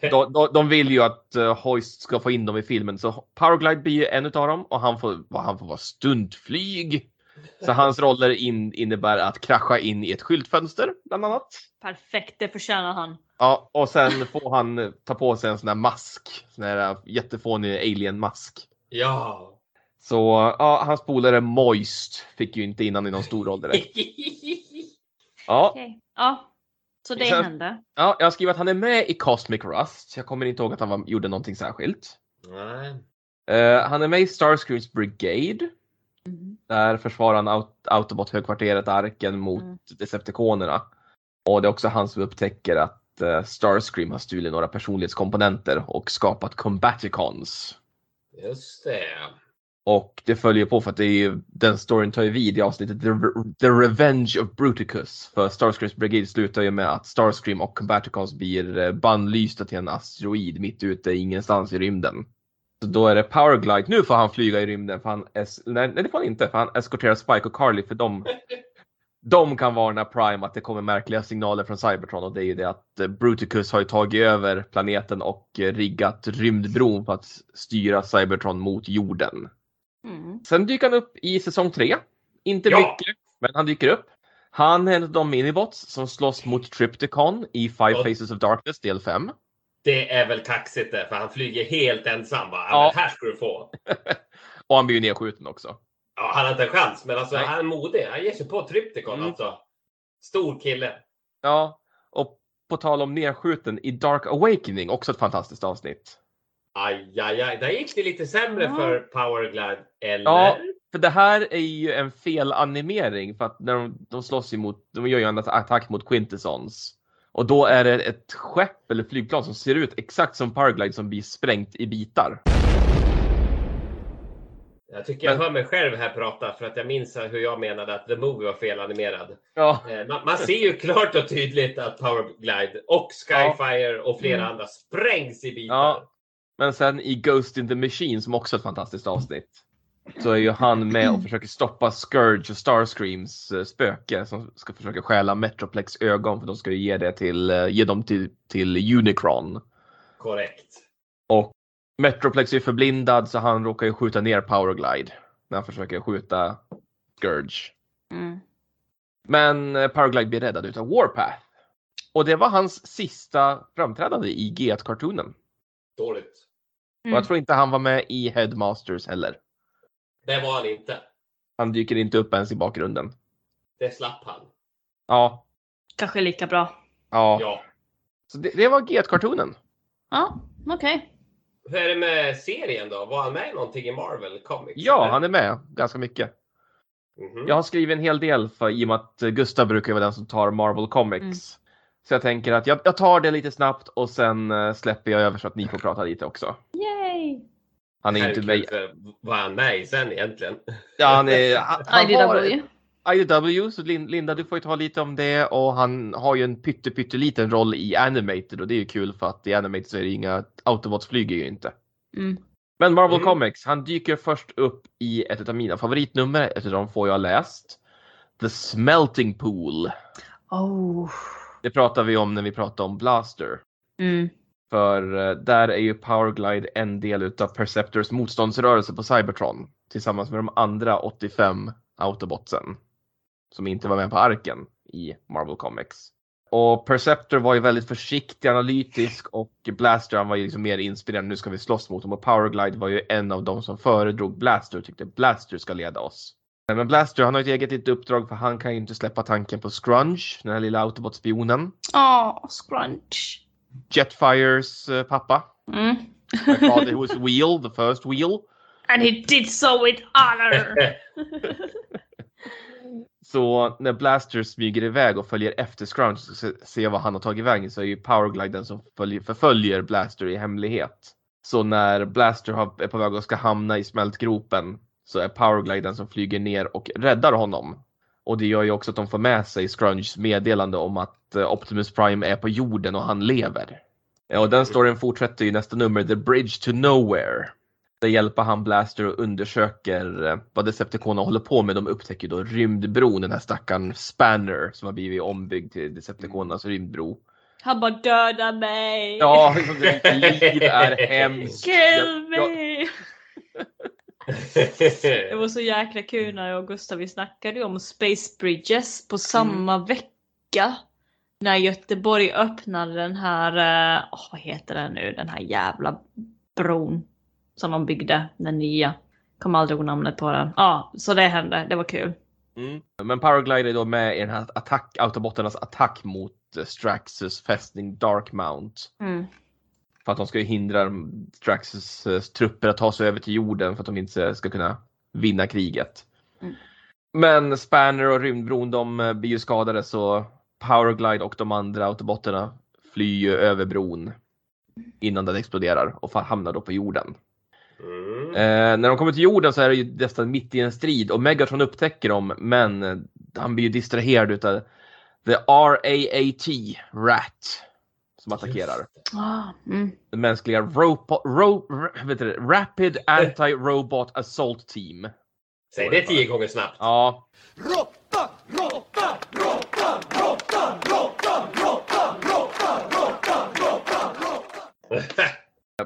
De, de, de vill ju att uh, Hoist ska få in dem i filmen så Powerglide blir ju en utav dem och han får, han får vara stuntflyg. Så hans roller in, innebär att krascha in i ett skyltfönster bland annat. Perfekt, det förtjänar han. Ja, och sen får han eh, ta på sig en sån här mask. Sån här eh, jättefånig alien-mask. Ja. Så ja, hans polare Moist fick ju inte innan i någon stor roll direkt. Ja, Okej. Ja, så det Sen- hände. ja, jag har skrivit att han är med i Cosmic Rust. Jag kommer inte ihåg att han var, gjorde någonting särskilt. Nej. Eh, han är med i Starscreams Brigade. Mhm. Där försvarar han Aut- Autobot-högkvarteret Arken mot Mm. Decepticonerna. Och det är också han som upptäcker att eh, Starscream har stulit några personlighetskomponenter och skapat Combaticons. Just det. Och det följer på för att det är ju, den storyn tar ju vid i avsnittet The, The Revenge of Bruticus. För Starscreams Brigade slutar ju med att Starscream och Combaticons blir eh, bannlysta till en asteroid mitt ute ingenstans i rymden. Så då är det Powerglide. Nu får han flyga i rymden för han es- nej, nej det får han inte för han eskorterar Spike och Carly för de de kan varna Prime att det kommer märkliga signaler från Cybertron och det är ju det att eh, Bruticus har ju tagit över planeten och eh, riggat rymdbron för att styra Cybertron mot jorden. Mm. Sen dyker han upp i säsong 3. Inte Ja. mycket, men han dyker upp. Han är en av de minibots som slåss mot Tripticon i Five Ja. Faces of Darkness del 5. Det är väl kaxigt det, för han flyger helt ensam. Bara, Ja. Här ska du få. Och han blir ju nedskjuten också. Ja, han har inte en chans, men alltså, Nej. han är modig. Han ger sig på Trypticon Mm. alltså. Stor kille. Ja, och på tal om nedskjuten i Dark Awakening, också ett fantastiskt avsnitt. Aj, aj, aj. Där gick det lite sämre Ja. för Powerglide, eller? Ja, för det här är ju en felanimering för att när de, de slåss emot, de gör ju en attack mot Quintessons. Och då är det ett skepp eller flygplan som ser ut exakt som Powerglide som blir sprängt i bitar. Jag tycker jag Men- hör mig själv här prata för att jag minns hur jag menade att The Movie var felanimerad. Ja. Eh, Man, man ser ju klart och tydligt att Powerglide och Skyfire och flera Mm. andra sprängs i bitar. Ja. Men sen i Ghost in the Machine som också är ett fantastiskt avsnitt. Så är ju han med och försöker stoppa Scourge och Starscreams eh, spöke som ska försöka stjäla Metroplex ögon för de ska ju ge det till, eh, ge dem till, till Unicron. Korrekt. Och Metroplex är förblindad så han råkar ju skjuta ner Powerglide när han försöker skjuta Scourge. Mm. Men eh, Powerglide blir räddad utav Warpath. Och det var hans sista framträdande i G1-cartoonen. Dåligt. Och jag tror inte han var med i Headmasters heller. Det var han inte. Han dyker inte upp ens i bakgrunden. Det slapp han. Ja, Kanske lika bra. ja. Ja. Så det, det var G1-cartoonen. Ja, okej. Hur är det med serien då? Var han med i någonting i Marvel Comics? Ja, eller? han är med ganska mycket. Mhm. Jag har skrivit en hel del för, i och med att Gustav brukar vara den som tar Marvel Comics. Mm. Så jag tänker att jag, jag tar det lite snabbt och sen eh, släpper jag över så att ni får prata lite också. Yay! Han är inte med. För Vad är han med i sen egentligen? Ja, han är, han, han har, IDW. IDW, så Lin- Linda du får ju ta lite om det och han har ju en pytte pytteliten roll i Animated och det är ju kul för att i Animated så är det inga Autobots flyger ju inte. Mm. Men Marvel Mm. Comics, han dyker först upp i ett av mina favoritnummer, ett av de få jag har läst. The Smelting Pool. Oh. Det pratar vi om när vi pratar om Blaster. Mm. För eh, där är ju Powerglide en del utav Perceptors motståndsrörelse på Cybertron. Tillsammans med de andra 85 Autobotsen. Som inte var med på arken i Marvel Comics. Och Perceptor var ju väldigt försiktig, analytisk och Blaster han var ju liksom mer inspirerad. Nu ska vi slåss mot dem. Och Powerglide var ju en av de som föredrog Blaster och tyckte Blaster ska leda oss. Men Blaster han har ett eget litet uppdrag för han kan ju inte släppa tanken på Scrunge, den här lilla Autobot-spionen. Åh, scrunch. Jetfires eh, pappa. Mm. My father who was wheel, the first wheel. And he did so with honor. Så när Blaster smyger iväg och följer efter Scrunch och ska se- se vad han har tagit vägen så är ju Powerglide den som följer, förföljer Blaster i hemlighet. Så när Blaster har, är på väg och ska hamna i smältgropen så är Powerglide den som flyger ner och räddar honom. Och det gör ju också att de får med sig Scrunchs meddelande om att eh, Optimus Prime är på jorden och han lever. Ja, Och den storyn fortsätter i nästa nummer, The Bridge to Nowhere. Där hjälper han Blaster och undersöker eh, vad Decepticonerna håller på med. De upptäcker då rymdbron, den här stackaren Spanner som har blivit ombyggd till Decepticonernas rymdbro. Han bara döda mig. Ja, liksom, det liv är hemskt. Kill Jag- me. Det var så jäkla kul när jag och Gustav vi snackade om Space Bridges på samma vecka. När Göteborg öppnade den här, åh, vad heter den nu, den här jävla bron. Som de byggde, den nya. Kommer aldrig ihåg namnet på den. Ja, så det hände, det var kul. Mm. Men Powerglide är då med i den här attack, autobotternas attack mot eh, Straxus fästning Darkmount. Mm. För att de ska ju hindra Straxus eh, trupper att ta sig över till jorden för att de inte ska kunna vinna kriget. Mm. Men Spanner och rymdbron de eh, blir ju skadade så Powerglide och de andra autobotterna flyr ju över bron innan den exploderar och hamnar då på jorden. Mm. Eh, när de kommer till jorden så är det ju nästan mitt i en strid och Megatron upptäcker dem men eh, han blir ju distraherad utav The RAAT, RAT, som attackerar. Ah, mm. Den mänskliga ropo, ro, vet du, Rapid Anti-Robot Assault Team. Säg det tio gånger snabbt. Ja,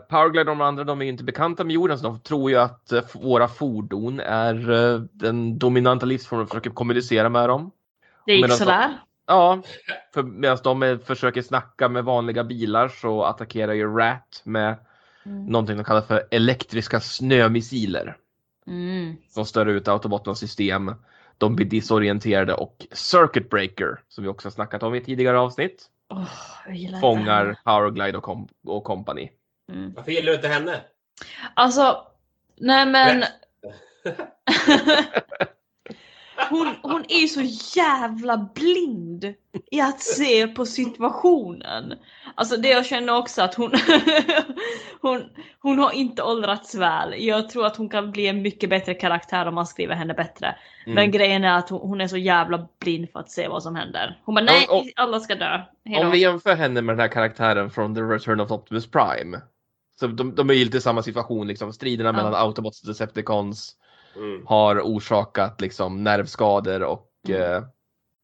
Powerglide och de andra de är ju inte bekanta med jorden så de tror ju att eh, våra fordon är eh, den dominanta livsformen och försöker kommunicera med dem. Det gick sådär. Ja, för medan de är, försöker snacka med vanliga bilar så attackerar ju Rat med Mm. någonting de kallar för elektriska snömissiler. Mm. Som stör ut Autobotternas system. De blir disorienterade och Circuit Breaker, som vi också har snackat om i tidigare avsnitt, det fångar. Powerglide och, kom- och company. Mm. Varför gillar du inte henne? Alltså, nej men. hon, hon är så jävla blind i att se på situationen. Alltså det jag känner också att hon, hon, hon har inte åldrats väl. Jag tror att hon kan bli en mycket bättre karaktär om man skriver henne bättre. Mm. Men grejen är att hon, hon är så jävla blind för att se vad som händer. Hon bara nej, Om- om- alla ska dö. Hejdå. Om vi jämför henne med den här karaktären från The Return of Optimus Prime. Så de, de är ju lite i samma situation, liksom. striderna Ja. mellan Autobots och Decepticons Mm. har orsakat liksom, nervskador och Mm. eh,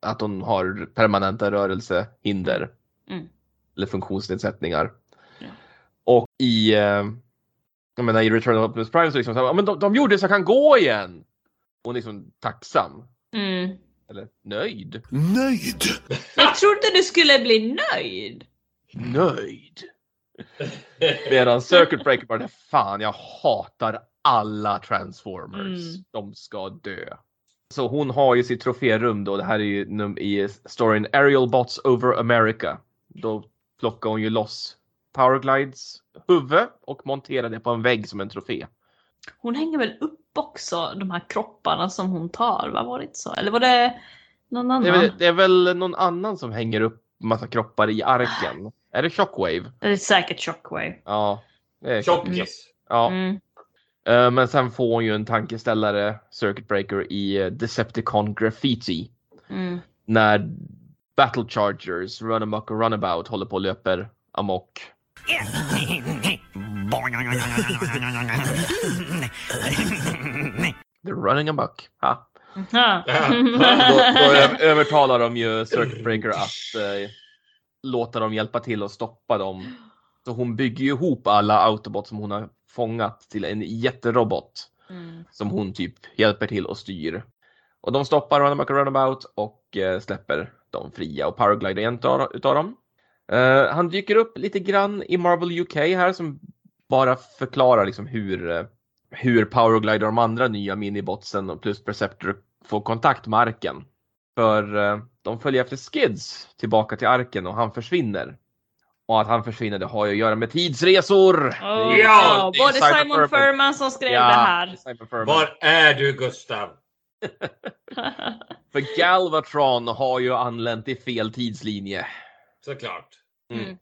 att hon har permanenta rörelsehinder. Mm. Eller funktionsnedsättningar. Ja. Och i, eh, jag menar, i Return of Optimus Prime så liksom, så här, "Ja, men de, de gjorde så jag kan gå igen! Hon är liksom tacksam. Mm. Eller nöjd. Nöjd? Jag trodde du skulle bli nöjd. Nöjd. Medan Circuit Breaker bara, fan jag hatar alla Transformers. Mm. De ska dö. Så hon har ju sitt troférum då, det här är ju num- i storyn Aerial Bots Over America. Då plockar hon ju loss Powerglides huvud och monterar det på en vägg som en trofé. Hon hänger väl upp också de här kropparna som hon tar, va? Var det inte så? Eller var det någon annan? Det är, väl, det är väl någon annan som hänger upp massa kroppar i arken. Är det Shockwave? Det är säkert Shockwave. Ja. Det är Tjockis. Ja. Mm. Eh, Men sen får hon ju en tankeställare, Circuit Breaker, i eh, Decepticon Graffiti. Mm. När Battle Chargers, Runamuck och Runabout håller på och löper amok. They're running amok. Ha. Ja. Då, då övertalar de ju Circuit Breaker att eh, låta dem hjälpa till och stoppa dem. Så hon bygger ju ihop alla Autobots som hon har fångat till en jätterobot Mm. som hon typ hjälper till och styr. Och de stoppar Runabout och Runabout och eh, släpper dem fria och Powerglide är en utav utav dem. Eh, han dyker upp lite grann i Marvel UK här som bara förklarar liksom hur, eh, hur Powerglide och de andra nya minibotsen och plus Perceptor får kontakt med arken. För eh, de följer efter Skids tillbaka till arken och han försvinner. Och att han försvinner det har ju att göra med tidsresor! Oh, Det ja, det är både Cyber Simon Purple. Furman som skrev Ja, det här. Var är du Gustav? För Galvatron har ju anlänt i fel tidslinje. Såklart. Mm.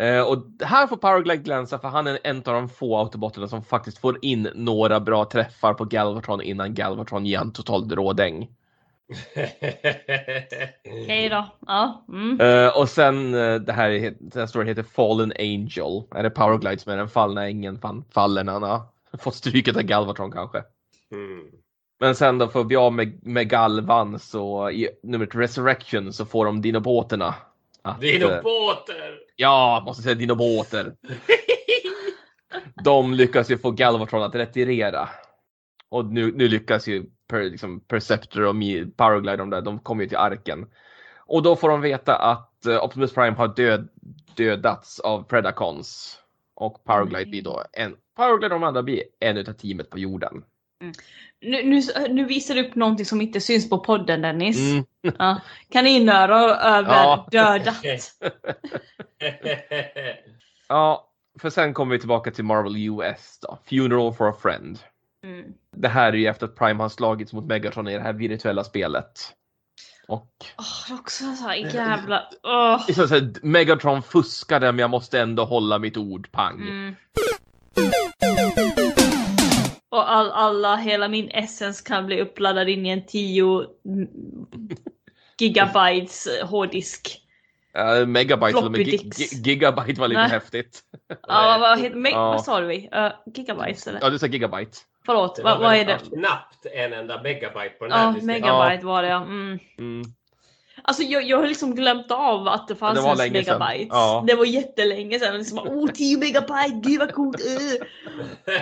Eh, och här får Powerglide glänsa för han är en av de få autobotterna som faktiskt får in några bra träffar på Galvatron innan Galvatron ger en total rådäng. Okej då. Ja. Mm. Eh, och sen eh, det här, är- den här storyn heter Fallen Angel. Är det Powerglide som är den fallna ängeln fan faller när han har fått stryket av Galvatron kanske. Mm. Men sen då för att bli av med, med Galvan så i numret Resurrection så får de dinoboterna. att, eh, Dinoboter! Ja, måste säga dinoboter. De lyckas ju få Galvatron att retirera. Och nu, nu lyckas ju per, liksom Perceptor och Powerglide, de, där, de kommer ju till arken. Och då får de veta att eh, Optimus Prime har död, dödats av Predacons. Och Powerglide blir då en, Powerglide och de andra blir en utav teamet på jorden. Nu, nu, nu visar du upp någonting som inte syns på podden Dennis. Mm. Ja. Kaninöron över Ja. dödat. Ja, för sen kommer vi tillbaka till Marvel US då. Funeral for a friend. Mm. Det här är ju efter att Prime har slagits mot Megatron i det här virtuella spelet. Och Åh, det är också så här jävla... åh. det är så att Megatron fuskade men jag måste ändå hålla mitt ord, pang. Mm. Och all, alla, hela min essence kan bli uppladdad in i en 10 gigabytes eh, hårddisk. Uh, megabyte, eller Floppy gi- dicks. gi- gigabyte var lite Nej. häftigt. Ja, vad, me- Ja. vad sa du? Uh, gigabytes eller? Ja, du sa gigabyte. Förlåt, Det vad, vad är det? knappt en enda megabyte på den här Ja, disken. megabyte var det ja. Mm. Mm. Alltså jag, jag har liksom glömt av att det fanns det var ens megabytes. Ja. Det var jättelänge sedan. Liksom, oh 10 megabyte, gud vad coolt! Uh.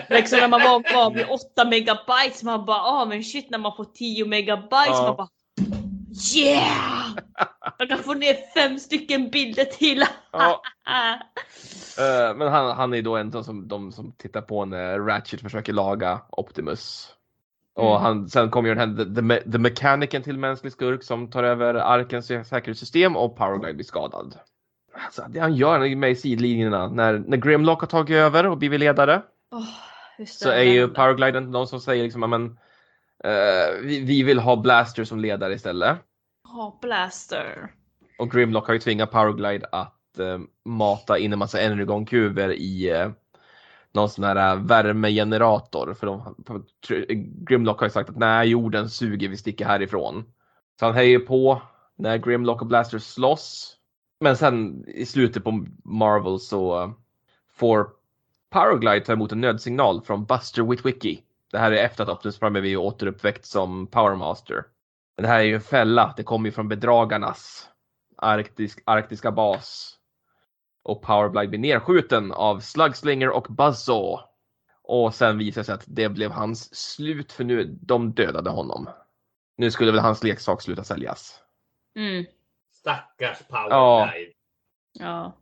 Liksom när man var vid 8 megabytes, man bara ah men shit när man får 10 megabytes, Ja. man bara yeah! Jag kan få ner fem stycken bilder till! Ja. Eh, men han, han är då en av som, de som tittar på när Ratchet försöker laga Optimus. Och Mm. han, sen kommer ju den här The, the, the Mechanicen till mänsklig skurk som tar över arkens sä- säkerhetssystem och Powerglide blir skadad. Alltså, det han gör han är med i sidlinjerna. När, när Grimlock har tagit över och blivit ledare just så är ju den- Powergliden någon som säger liksom, "Ja, men eh, vi, vi vill ha Blaster som ledare istället. Ja, Blaster. Och Grimlock har ju tvingat Powerglide att eh, mata in en massa energonkuber i eh, någon sån här värmegenerator. För de, Grimlock har ju sagt att nej, jorden suger, vi sticker härifrån. Så han höjer på när Grimlock och Blaster slåss. Men sen i slutet på Marvel så får Powerglide ta emot en nödsignal från Buster Witwicky. Det här är efter att Optimus Prime är återuppväckt som Powermaster. Men det här är ju en fälla. Det kommer ju från bedragarnas arktisk, arktiska bas. Och Powerglide blir nedskjuten av Slugslinger och Buzzsaw. Och sen visar det sig att det blev hans slut för nu de dödade honom. Nu skulle väl hans leksak sluta säljas. Mm. Stackars Ja. Powerglide. Ja.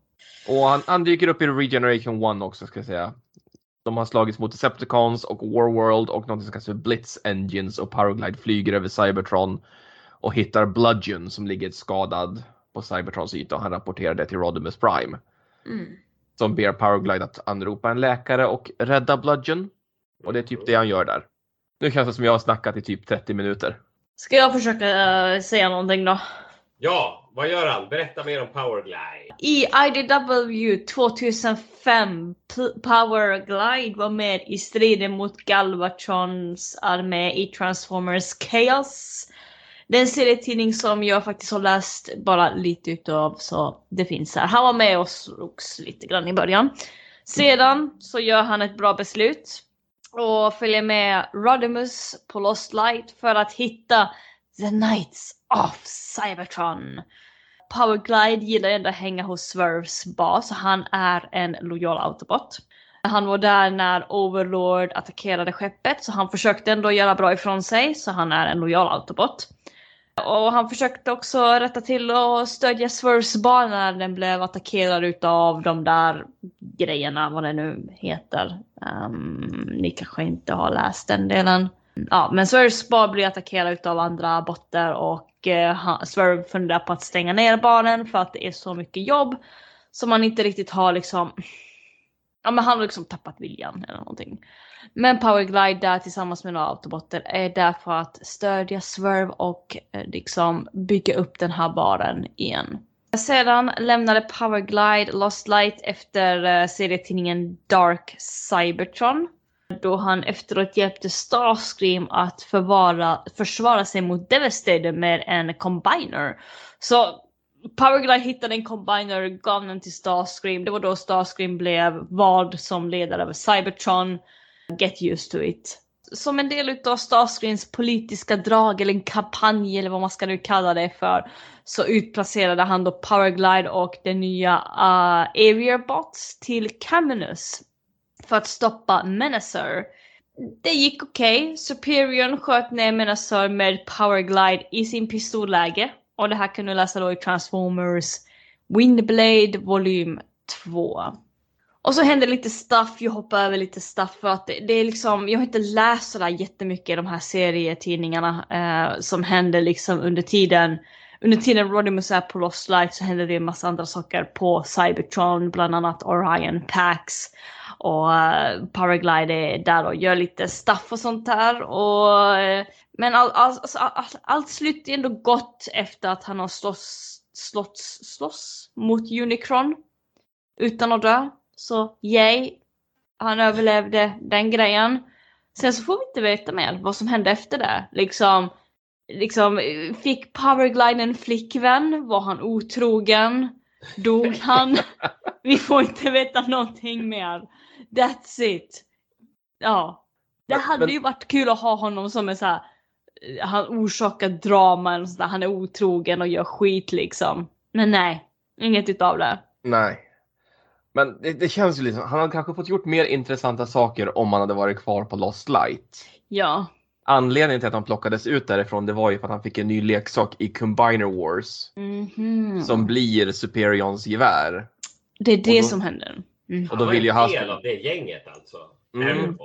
Och han, han dyker upp i Regeneration 1 också ska jag säga. De har slagits mot Decepticons och Warworld och något som kallas för Blitz Engines och Powerglide flyger över Cybertron och hittar Bludgeon som ligger skadad på Cybertrons yta och han rapporterar det till Rodimus Prime. Mm. Som ber Powerglide att anropa en läkare och rädda Bludgeon. Och det är typ det han gör där. Nu känns det som jag har snackat i typ 30 minuter. Ska jag försöka eh, säga någonting då? Ja, vad gör han? Berätta mer om Powerglide. I IDW 2005 Powerglide var med i striden mot Galvatrons armé i Transformers Chaos. Det är en serietidning som jag faktiskt har läst bara lite utav så det finns här. Han var med och slogs lite grann i början. Sedan så gör han ett bra beslut och följer med Rodimus på Lost Light för att hitta The Knights of Cybertron. Powerglide gillar ändå att hänga hos Swerves bas. Han är en lojal autobot. Han var där när Overlord attackerade skeppet så han försökte ändå göra bra ifrån sig så han är en lojal autobot. Och han försökte också rätta till och stödja Swerves bana när den blev attackerad utav de där grejerna, vad det nu heter. Um, ni kanske inte har läst den delen. Ja, men Swerves bar blir attackerad utav andra botter och eh, Swerve funderar på att stänga ner banan för att det är så mycket jobb som man inte riktigt har liksom Ja men han har liksom tappat viljan eller någonting. Men Powerglide där tillsammans med några autobotter är där för att stödja Swerve och eh, liksom bygga upp den här baren igen. Sedan lämnade Powerglide Lost Light efter eh, serietidningen Dark Cybertron. Då han efteråt hjälpte Starscream att förvara, försvara sig mot Devastator med en combiner. Så Powerglide hittade en combiner, gav den till Starscream. Det var då Starscream blev vald som ledare över Cybertron. Get used to it. Som en del utav Starscreams politiska drag eller en kampanj eller vad man ska nu kalla det för så utplacerade han då Powerglide och den nya ah, uh, Area Bots till Caminus för att stoppa Menacer. Det gick okej. Superiorn sköt ner Menacer med Powerglide i sin pistolläge. Och det här kan du läsa då i Transformers Windblade volym 2. Och så händer lite stuff, jag hoppar över lite stuff för att det, det är liksom, jag har inte läst sådär jättemycket i de här serietidningarna eh, som händer liksom under tiden. Under tiden Rodimus är på Lost Light så händer det en massa andra saker på Cybertron, bland annat Orion Pax. Och uh, Powerglide är där och gör lite stuff och sånt där. Och, eh, men all, all, alltså, all, allt, allt slutar ändå gott efter att han har slåss, slåss, slåss mot Unicron. Utan att dö. Så yay. Han överlevde den grejen. Sen så får vi inte veta mer vad som hände efter det. Liksom, liksom fick Powerglide en flickvän? Var han otrogen? Dog han? vi får inte veta någonting mer. That's it. Ja. Det Men- hade men- ju varit kul att ha honom som en så här. eh, Han orsakar drama och sådär. Han är otrogen och gör skit liksom. Men nej, inget utav det. Nej. Men det, det känns ju liksom, han hade kanske fått gjort mer intressanta saker om han hade varit kvar på Lost Light. Ja. Anledningen till att han plockades ut därifrån det var ju för att han fick en ny leksak i Combiner Wars. Mhm. Som blir Superions gevär. Det är det då- som händer. Mm. Och Han då var vill ju en han... del av det gänget alltså. Mm.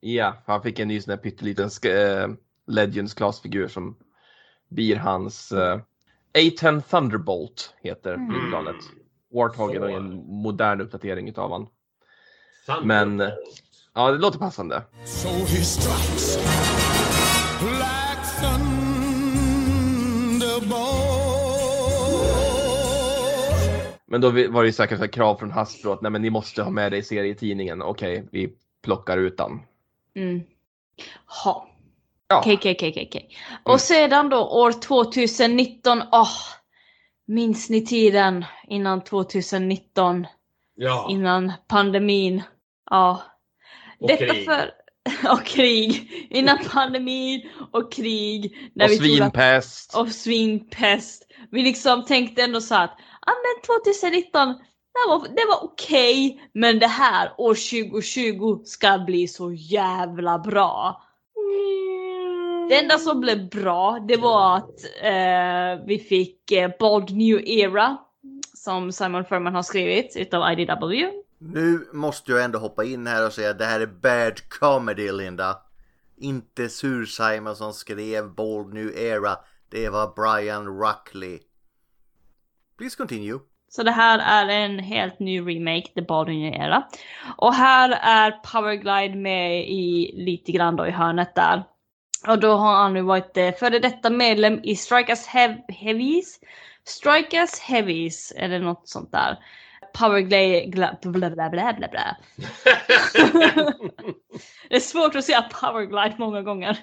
Ja, han fick en ny sån här pytteliten eh, Legends Class-figur som blir hans eh, A10 Thunderbolt heter Mm. flygplanet. Warthogen är en modern uppdatering utav han. Men ja, det låter passande. So Men då var det ju säkert ett krav från Hasbro att nej, men ni måste ha med det i serietidningen. Okej, vi plockar ut den. Mm. Ha. Ja. Okej, okej, okej, okej, okej. Och sedan då år 2019. Åh, minns ni tiden innan 2019? Ja. Innan pandemin. Ja. Och Detta krig. för... Och krig. Innan pandemin och krig. Och vi trodde att- svinpest. Och svinpest. Vi liksom tänkte ändå så att Ja men 2019 det var, det var okej. men det här år 2020 ska bli så jävla bra. Det enda som blev bra det var att eh, vi fick eh, Bold New Era som Simon Furman har skrivit utav IDW. Nu måste jag ändå hoppa in här och säga att det här är bad comedy Linda. Inte Sur-Simon som skrev Bold New Era. Det var Brian Ruckley. Please continue. Så det här är en helt ny remake, The New Era. Och här är Powerglide med i lite grann då i hörnet där. Och då har han nu varit eh, före detta medlem i Strikers Hev- Heavies. Strikers Heavies, eller något sånt där. Powerglide... Bla bla bla bla bla bla. det är svårt att säga Powerglide många gånger.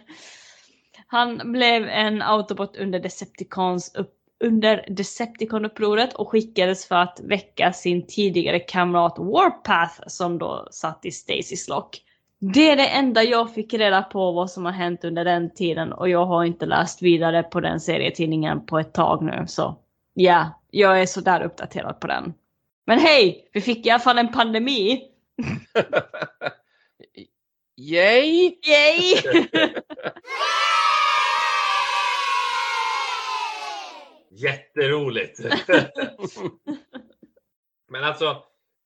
Han blev en Autobot under Decepticons upp, under Decepticon-upproret och skickades för att väcka sin tidigare kamrat Warpath som då satt i Stasis Lock. Det är det enda jag fick reda på vad som har hänt under den tiden och jag har inte läst vidare på den serietidningen på ett tag nu så ja, jag är sådär uppdaterad på den. Men hej, vi fick i alla fall en pandemi. Yay! Yay! Jätteroligt! Men alltså,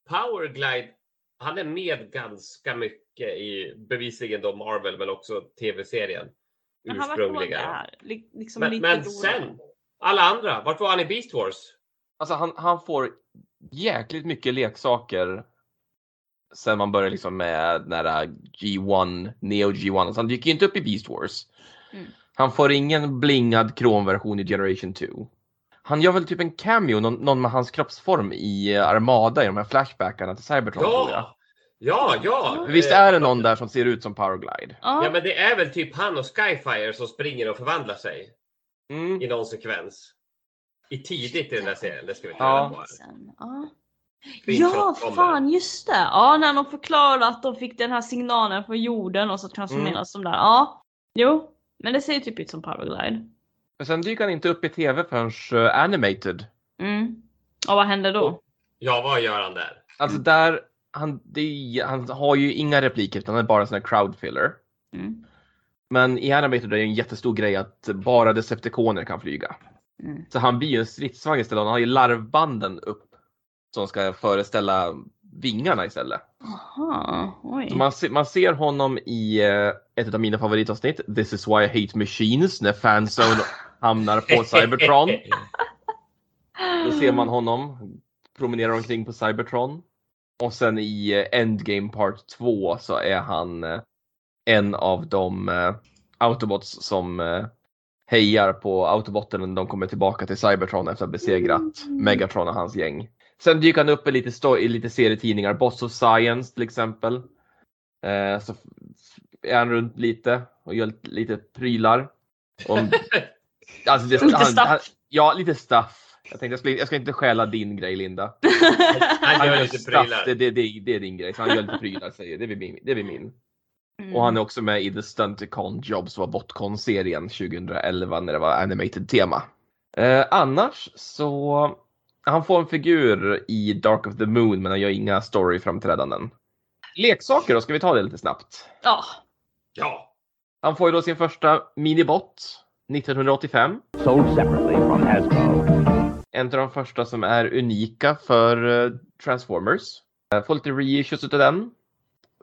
Powerglide, han är med ganska mycket i bevisligen då Marvel men också tv-serien. Han Ursprungliga. där. Liksom Men, lite men sen, alla andra, vart var han i Beast Wars? Alltså han, han får jäkligt mycket leksaker sen man började liksom med nära G1, Neo G1. Alltså han dyker ju inte upp i Beast Wars. Mm. Han får ingen blingad kromversion i Generation 2. Han gör väl typ en cameo, någon, någon med hans kroppsform i eh, Armada i de här flashbackarna till Cybertron tror jag. Ja, ja, ja! Visst Eh, är det någon där som ser ut som Powerglide? Ja, men det är väl typ han och Skyfire som springer och förvandlar sig Mm. i någon sekvens. I tidigt i den där serien, det ska vi ta Ja. på. ja. Ja, fan just det. Ja, när de förklarade att de fick den här signalen från jorden och så transformeras de där. Ja, jo. Men det ser typ ut som Powerglide. Men sen dyker han inte upp i tv förrän eh, animated. Mm. Och vad händer då? Ja, vad gör han där? Alltså där, han, det han har ju inga repliker utan han är bara en sån här crowd filler. Mm. Men i Animated är det en jättestor grej att bara Decepticoner kan flyga. Mm. Så han blir ju en stridsvagn istället. Han har ju larvbanden upp som ska föreställa vingarna istället. Aha, man, ser, man ser honom i eh, ett av mina favoritavsnitt, This is why I hate machines, när Fanzone hamnar på Cybertron. Då ser man honom promenera omkring på Cybertron. Och sen i eh, Endgame Part 2 så är han eh, en av de eh, Autobots som hejar på Autobotten när de kommer tillbaka till Cybertron efter att ha besegrat Megatron och hans gäng. Sen dyker han upp i lite, i lite serietidningar, Boss of Science till exempel. Eh, så är han runt lite och gör lite, lite prylar. Och, alltså det, Lite han, han, ja, lite stuff. Jag tänkte jag, skulle, jag ska inte stjäla din grej Linda. Han gör lite prylar. det, det, det, det är din grej. Så han gör lite prylar säger det är min. Det är min. Mm. Och han är också med i The Stunticon Jobs, som var Botcon-serien 2011 när det var animated tema. Eh, annars så han får en figur i Dark of the Moon men han gör inga story-framträdanden. Leksaker då, ska vi ta det lite snabbt? Ja. Ja. Han får ju då sin första minibot 1985. Sold separately from Hasbro. En av de första som är unika för eh, Transformers. Eh, Får lite reissues utav den.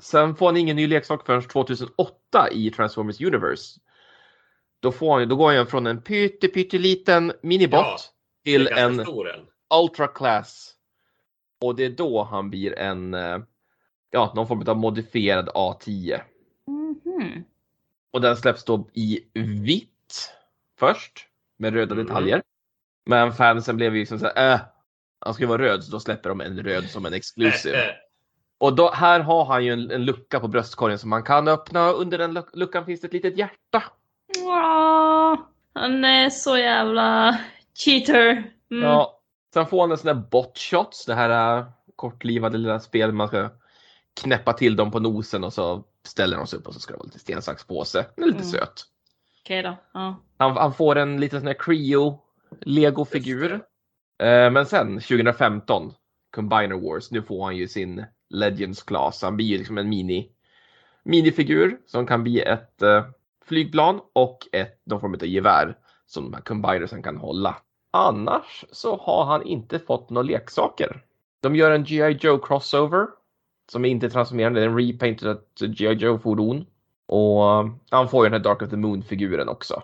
Sen får han ingen ny leksak förrän 2008 i Transformers Universe. Då, får han, då går han från en pytte, pytteliten minibot Ja, till en en. Ultra Class Och det är då han blir en, eh, ja, någon form av modifierad A10. Mhm. Och den släpps då i vitt först med röda Mm. detaljer. Men fansen blev ju liksom såhär, äh, han ska ju vara röd så då släpper de en röd som en exclusive. Och då, här har han ju en, en lucka på bröstkorgen som man kan öppna. Under den luck- luckan finns det ett litet hjärta. Åh, han är så jävla cheater. Mm. Ja. Sen får han en sån där botshots, det här äh, kortlivade lilla spel man ska knäppa till dem på nosen och så ställer de sig upp och så ska det vara lite sten, sax, påse. Den är lite Mm. söt. Okej då. Ja. Han, han får en liten sån här Creo Lego-figur. Eh, men sen 2015, Combiner Wars, nu får han ju sin Legends Class. Han blir ju liksom en mini minifigur som kan bli ett eh, flygplan och ett, någon form av gevär som de här Combinersen kan hålla. Annars så har han inte fått några leksaker. De gör en G.I. Joe crossover som är inte transformerande, det är en repainted G.I. Joe-fordon. Och eh, han får ju den här Dark of the Moon-figuren också.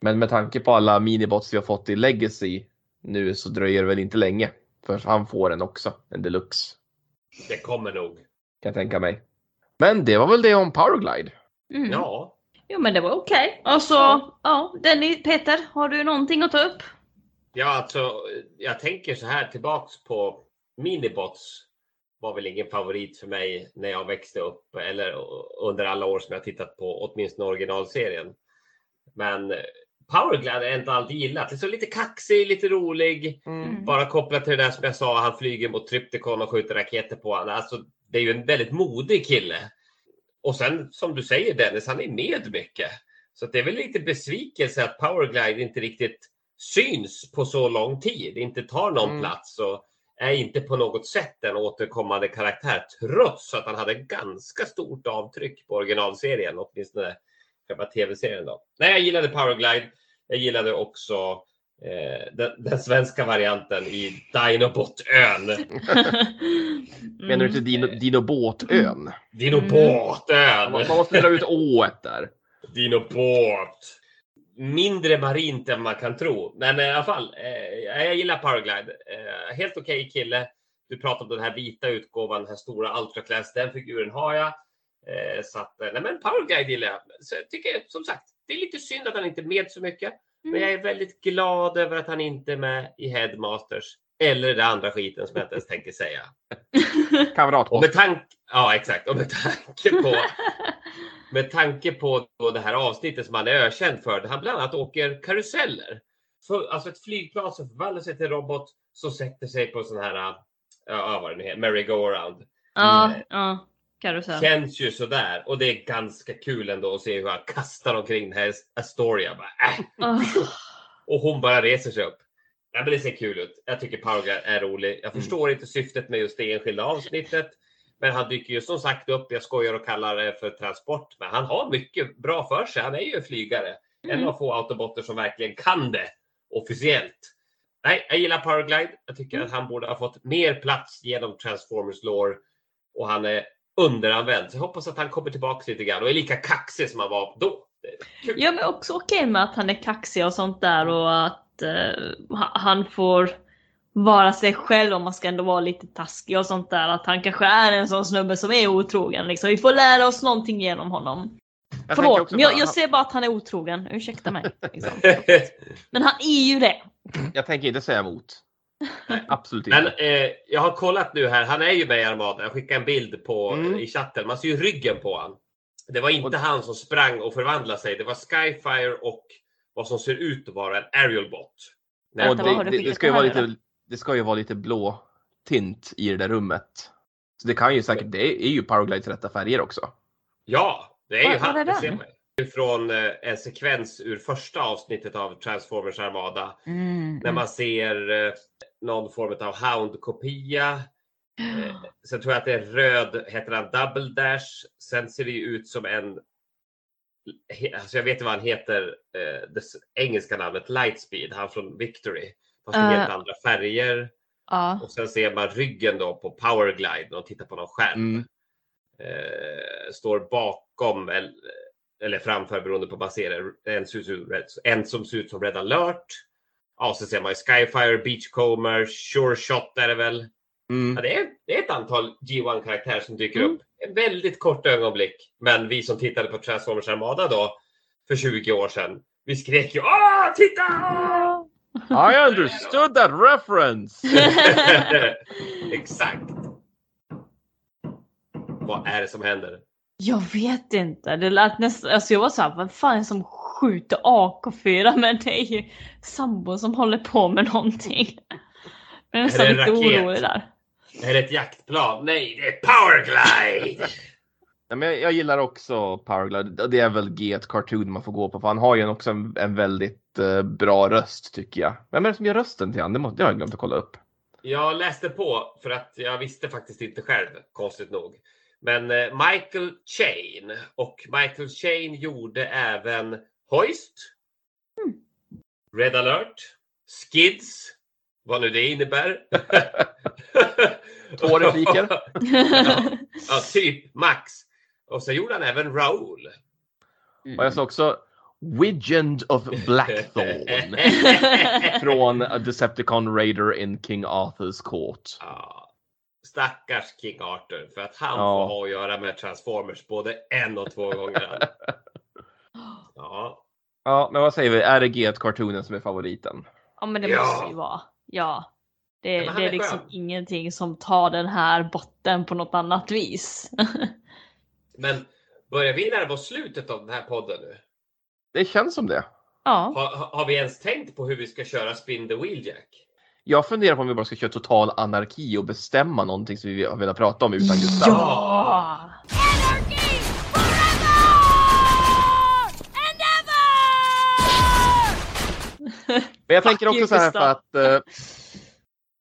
Men med tanke på alla minibots vi har fått i Legacy nu så dröjer det väl inte länge. För han får en också, en deluxe. Det kommer nog. Kan jag tänka mig. Men det var väl det om Powerglide. Mm. Ja. Jo men det var okej. Och så, ja. Denny, Peter, har du någonting att ta upp? Ja, alltså jag tänker så här tillbaks på Minibots var väl ingen favorit för mig när jag växte upp eller under alla år som jag tittat på åtminstone originalserien. Men Powerglide är inte alltid gillat. Det är så lite kaxig, lite rolig. Mm. Bara kopplat till det där som jag sa, han flyger mot Trypticon och skjuter raketer på honom. Alltså, det är ju en väldigt modig kille. Och sen som du säger Dennis, han är med mycket. Så det är väl lite besvikelse att Powerglide inte riktigt syns på så lång tid, inte tar någon Mm. plats och är inte på något sätt en återkommande karaktär trots att han hade ganska stort avtryck på originalserien, åtminstone själva tv-serien. Då. Nej, jag gillade Powerglide. Jag gillade också eh, den, den svenska varianten i Dinobot-ön. Menar du inte Dino, Dinobåtön? Dinobåtön! Man man måste dra ut ået där. Dinobåt. Mindre marint än man kan tro. Men i alla fall, eh, jag gillar Powerglide. Eh, helt okej kille. Du pratade om den här vita utgåvan, den här stora Ultraclass. Den figuren har jag. Eh, så att, eh, nej men Powerglide gillar jag. Så jag tycker som sagt, det är lite synd att han inte är med så mycket. Men jag är väldigt glad över att han inte är med i Headmasters. Eller det andra skiten som jag inte ens tänker säga. Kamratpost. med tanke, ja exakt, och med tanke på med tanke på det här avsnittet som han är ökänd för, där han bland annat åker karuseller. Så, alltså ett flygplan som förvandlar sig till robot som sätter sig på sån här, ja, vad det nu heter, merry-go-round. Ja, Mm. ja. Karusell. Känns ju sådär och det är ganska kul ändå att se hur han kastar omkring den här Astoria. Bara, äh. Åh. Och hon bara reser sig upp. Ja, men det ser kul ut. Jag tycker Powerglide är rolig. Jag förstår inte syftet med just det enskilda avsnittet. Men han dyker ju som sagt upp. Jag skojar och kallar det för transport. Men han har mycket bra för sig. Han är ju en flygare. En av få autobotter som verkligen kan det officiellt. Nej, jag gillar Powerglide. Jag tycker att han borde ha fått mer plats genom Transformers lore. Och han är underanvänd. Så jag hoppas att han kommer tillbaka lite grann och är lika kaxig som han var då. Kul. Jag är också okej med att han är kaxig och sånt där och att eh, ha- han får vara sig själv om man ska ändå vara lite taskig och sånt där. Att han kanske är en sån snubbe som är otrogen. Liksom. Vi får lära oss någonting genom honom. Jag Förlåt, men jag, jag ser bara att han är otrogen. Ursäkta mig. Liksom. Men han är ju det. Jag tänker inte säga emot. Absolut Men inte. eh, jag har kollat nu här. Han är ju med i Armada. Jag skickade en bild på, Mm. i chatten. Man ser ju ryggen på han. Det var inte han som sprang och förvandlade sig. Det var Skyfire och vad som ser ut att vara en Aerial Bot. Nej, det, det, det, ska ju vara lite, det ska ju vara lite blå tint i det där rummet. Så det kan ju säkert, det är ju Powerglides rätta färger också. Ja, det är ju han. är Det ser man. Från eh, en sekvens ur första avsnittet av Transformers Armada. Mm. När man ser eh, någon form av Hound-kopia. Eh, sen tror jag att det är röd, heter han Double Dash. Sen ser det ju ut som en, alltså jag vet inte vad han heter, eh, det engelska namnet Lightspeed, han från Victory. Fast med Eh. helt andra färger. Ja. Och sen ser man ryggen då på Powerglide när de tittar på någon skärm. Mm. Eh, står bakom eller, eller framför beroende på vad man ser. det. En, en som ser ut som Red alert. Ja, så ser man ju Skyfire, Beachcomber, Sure Shot är det väl. Mm. Ja, det, är, det är ett antal G1-karaktärer som dyker Mm. upp. En väldigt kort ögonblick. Men vi som tittade på Transformers Armada då för 20 år sedan. Vi skrek ju Åh, titta! I understood that reference! Exakt. Vad är det som händer? Jag vet inte. Det lät nästan, alltså jag var såhär, vad fan är det som skjuter AK4? Men det är ju sambon som håller på med någonting. Jag är nästan lite orolig där. Är det ett jaktplan? Nej, det är Powerglide! Men jag, jag gillar också Powerglide. Det är väl G1 Cartoon man får gå på. För han har ju också en, en väldigt eh, bra röst tycker jag. Vem är det som gör rösten till han? Det, måste, det har jag glömt att kolla upp. Jag läste på för att jag visste faktiskt inte själv, konstigt nog. Men eh, Michael Chain och Michael Chain gjorde även Hoist, Red alert, Skids, vad nu det innebär. Två repliker. ja, ja, typ Max. Och så gjorde han även Raoul. Och jag sa också Widgend of Blackthorn. från A Decepticon Raider in King Arthur's Court. Ja, stackars King Arthur för att han Ja. får ha att göra med Transformers både en och två gånger. Ja, Ja, men vad säger vi? Är det G1 Cartoonen som är favoriten? Ja men det Ja. måste ju vara. Ja. Det, han det är är liksom skön. ingenting som tar den här botten på något annat vis. men börjar vi närma oss slutet av den här podden nu? Det känns som det. ja. Har, har- vi ens tänkt på hur vi ska köra Spin the Wheel Jack? Jag funderar på om vi bara ska köra total anarki och bestämma någonting som vi har velat prata om utan Gustav. Ja! Men jag tänker Fuck också you, så här för att eh,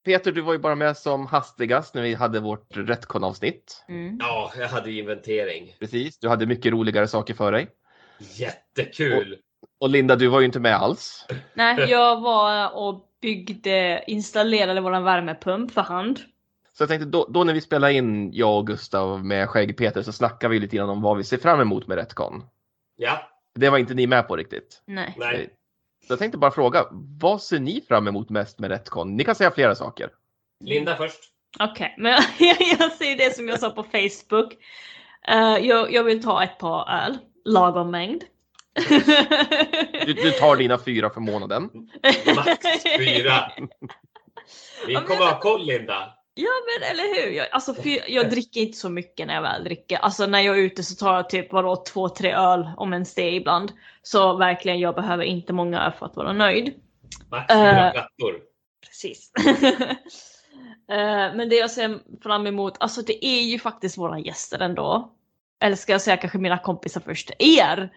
Peter, du var ju bara med som hastigast när vi hade vårt Retcon-avsnitt. Mm. Ja, jag hade inventering. Precis, du hade mycket roligare saker för dig. Jättekul! Och Linda, du var ju inte med alls. Nej, jag var och byggde, installerade våran värmepump för hand. Så jag tänkte då, då när vi spelar in, jag och Gustav med Skägg-Peter, så snackar vi lite grann om vad vi ser fram emot med Retcon. Ja, Det var inte ni med på riktigt. Nej. nej. Så jag tänkte bara fråga, vad ser ni fram emot mest med Retcon? Ni kan säga flera saker. Linda först. Okej, men jag säger det som jag sa på Facebook. Eh, jag, jag vill ta ett par öl, lagom mängd. Du, du tar dina fyra för månaden. Max fyra. Vi kommer ha koll Linda. Ja men eller hur. Jag, alltså, för jag dricker inte så mycket när jag väl dricker. Alltså när jag är ute så tar jag typ vadå två, tre öl om ens det ibland. Så verkligen jag behöver inte många öl för att vara nöjd. Max fyra Eh, plattor. Precis. Eh, men det jag ser fram emot, alltså det är ju faktiskt våra gäster ändå. Eller ska jag säga kanske mina kompisar först, er!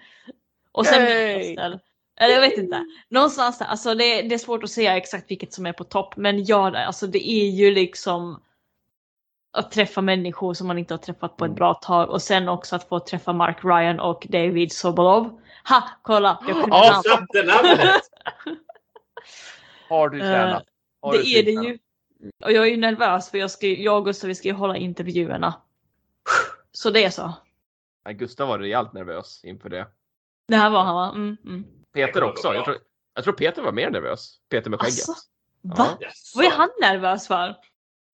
Och sen gäster. Eller jag vet inte. Någonstans där, alltså det, det är svårt att säga exakt vilket som är på topp. Men ja, alltså det är ju liksom att träffa människor som man inte har träffat på ett bra tag. Och sen också att få träffa Mark Ryan och David Sobolov. Ha! Kolla! Jag kunde Ja. Satte namnet! Har du tränat? Har Det du är det ju. Och jag är ju nervös för jag, ska, jag och Gustav vi ska ju hålla intervjuerna. Så det är så. Gustav var rejält nervös inför det. Det här var han va? Mm, mm. Peter också. Jag tror, jag tror Peter var mer nervös. Peter med skägget. Alltså, va? Jaså? Vad är han nervös för?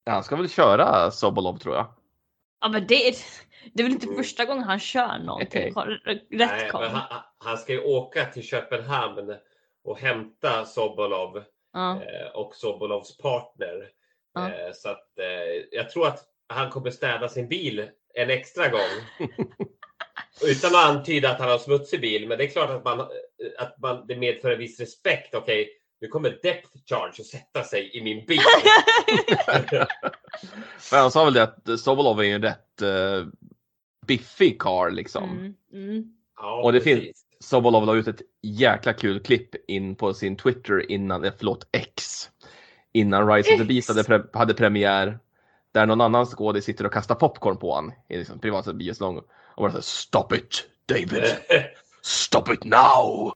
Ja, Han ska väl köra Sobolov tror jag. Ja men det är, det är väl inte första gången han kör någonting? Nej, Rätt men han, han ska ju åka till Köpenhamn och hämta Sobolov Ja. eh, och Sobolovs partner. Ja. Eh, så att eh, jag tror att han kommer städa sin bil en extra gång. Utan att antyda att han har smutsig bil, men det är klart att, man, att man, det medför en viss respekt. Okej, nu kommer depth charge att sätta sig i min bil. Men han sa väl det att Sobolov är ju en rätt uh, biffig car liksom. Mm, mm. Ja, Och det precis. finns, Sobolov la ut ett jäkla kul klipp in på sin Twitter innan, eh, förlåt X. Innan Rise of the Beast hade, pre- hade premiär. Där någon annan skådis sitter och kastar popcorn på han i liksom privata biosalong. Och bara Stop it David! Stop it now!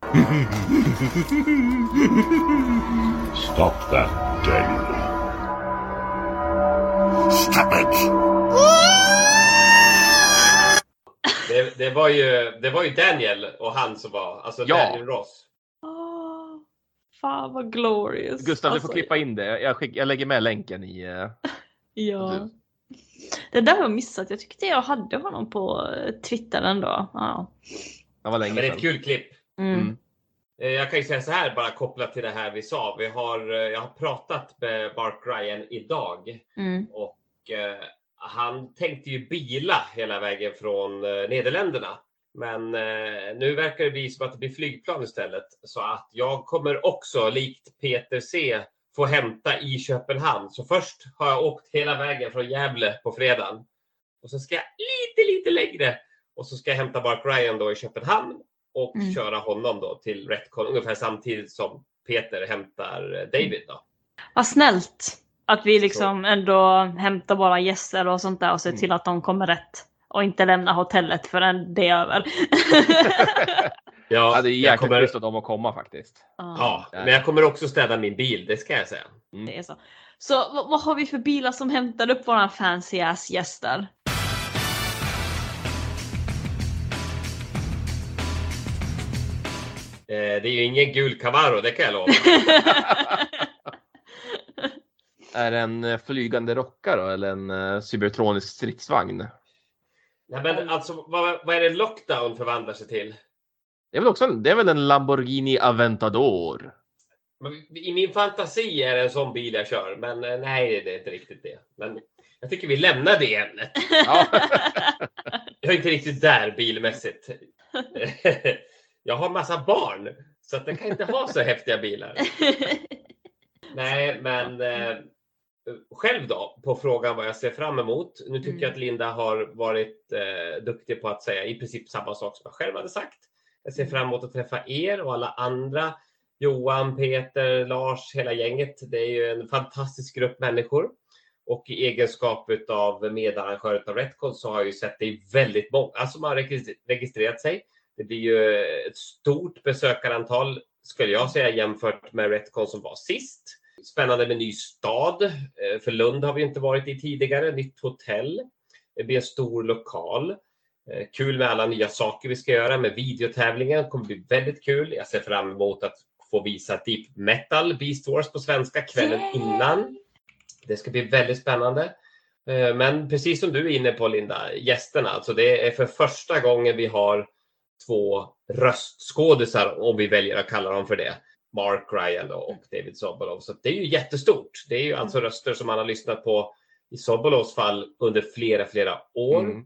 Stop that, Daniel. Stop it! Det, det, var ju, det var ju Daniel och han som var, alltså Ja. Daniel Ross. Åh, fan vad glorious. Gustav, du Alltså, får klippa in det. Jag, skick, jag lägger med länken i... eh, Ja. Det där har jag missat. Jag tyckte jag hade honom på eh, Twitter ändå. Ja. Det var länge Men det är sedan. ett kul klipp. Mm. Eh, Jag kan ju säga så här bara kopplat till det här vi sa. Vi har, eh, jag har pratat med Mark Ryan idag Mm. och eh, han tänkte ju bila hela vägen från eh, Nederländerna. Men eh, nu verkar det bli som att det blir flygplan istället. Så att jag kommer också, likt Peter C, få hämta i Köpenhamn. Så först har jag åkt hela vägen från Gävle på fredagen. Och så ska jag lite, lite längre. Och så ska jag hämta Mark Ryan då i Köpenhamn och Mm. köra honom då till Retcon ungefär samtidigt som Peter hämtar eh, David då. Vad snällt att vi liksom ändå hämtar våra gäster och sånt där och ser Mm. till att de kommer rätt. Och inte lämnar hotellet förrän det är över. Ja, det är jag jäkligt kommer- schysst av dem att komma faktiskt. Ja, men jag kommer också städa min bil, det ska jag säga. Det är så. Så vad, vad har vi för bilar som hämtar upp våra fancy ass gäster? Eh, det är ju ingen gul Camaro, det kan jag lova. Är det en eh, flygande rocka då eller en uh, cybertronisk stridsvagn? Nej, men alltså, vad, vad är det Lockdown förvandlar sig till? Det är väl också en, det är väl en Lamborghini Aventador? Men I min fantasi är det en sån bil jag kör, men eh, nej, det är inte riktigt det. Men jag tycker vi lämnar det ämnet. jag är inte riktigt där bilmässigt. jag har massa barn, så att jag kan inte ha så häftiga bilar. Nej, men eh, själv då, på frågan vad jag ser fram emot. Nu tycker jag att Linda har varit eh, duktig på att säga i princip samma sak som jag själv hade sagt. Jag ser fram emot att träffa er och alla andra. Johan, Peter, Lars, hela gänget. Det är ju en fantastisk grupp människor. Och i egenskap av medarrangör av Retcon så har jag ju sett det i väldigt många alltså, som har registrerat sig. Det blir ju ett stort besökarantal skulle jag säga jämfört med Retcon som var sist. Spännande med ny stad. Eh, för Lund har vi inte varit i tidigare. Nytt hotell. Det blir en stor lokal. Eh, Kul med alla nya saker vi ska göra med videotävlingen. Det kommer bli väldigt kul. Jag ser fram emot att få visa Deep Metal Beast Wars på svenska kvällen innan. Det ska bli väldigt spännande. Eh, Men precis som du är inne på Linda, gästerna, alltså det är för första gången vi har två röstskådisar, om vi väljer att kalla dem för det. Mark Ryan och David Sobolov. Så det är ju jättestort. Det är ju alltså röster som man har lyssnat på i Sobolovs fall under flera, flera år. Mm.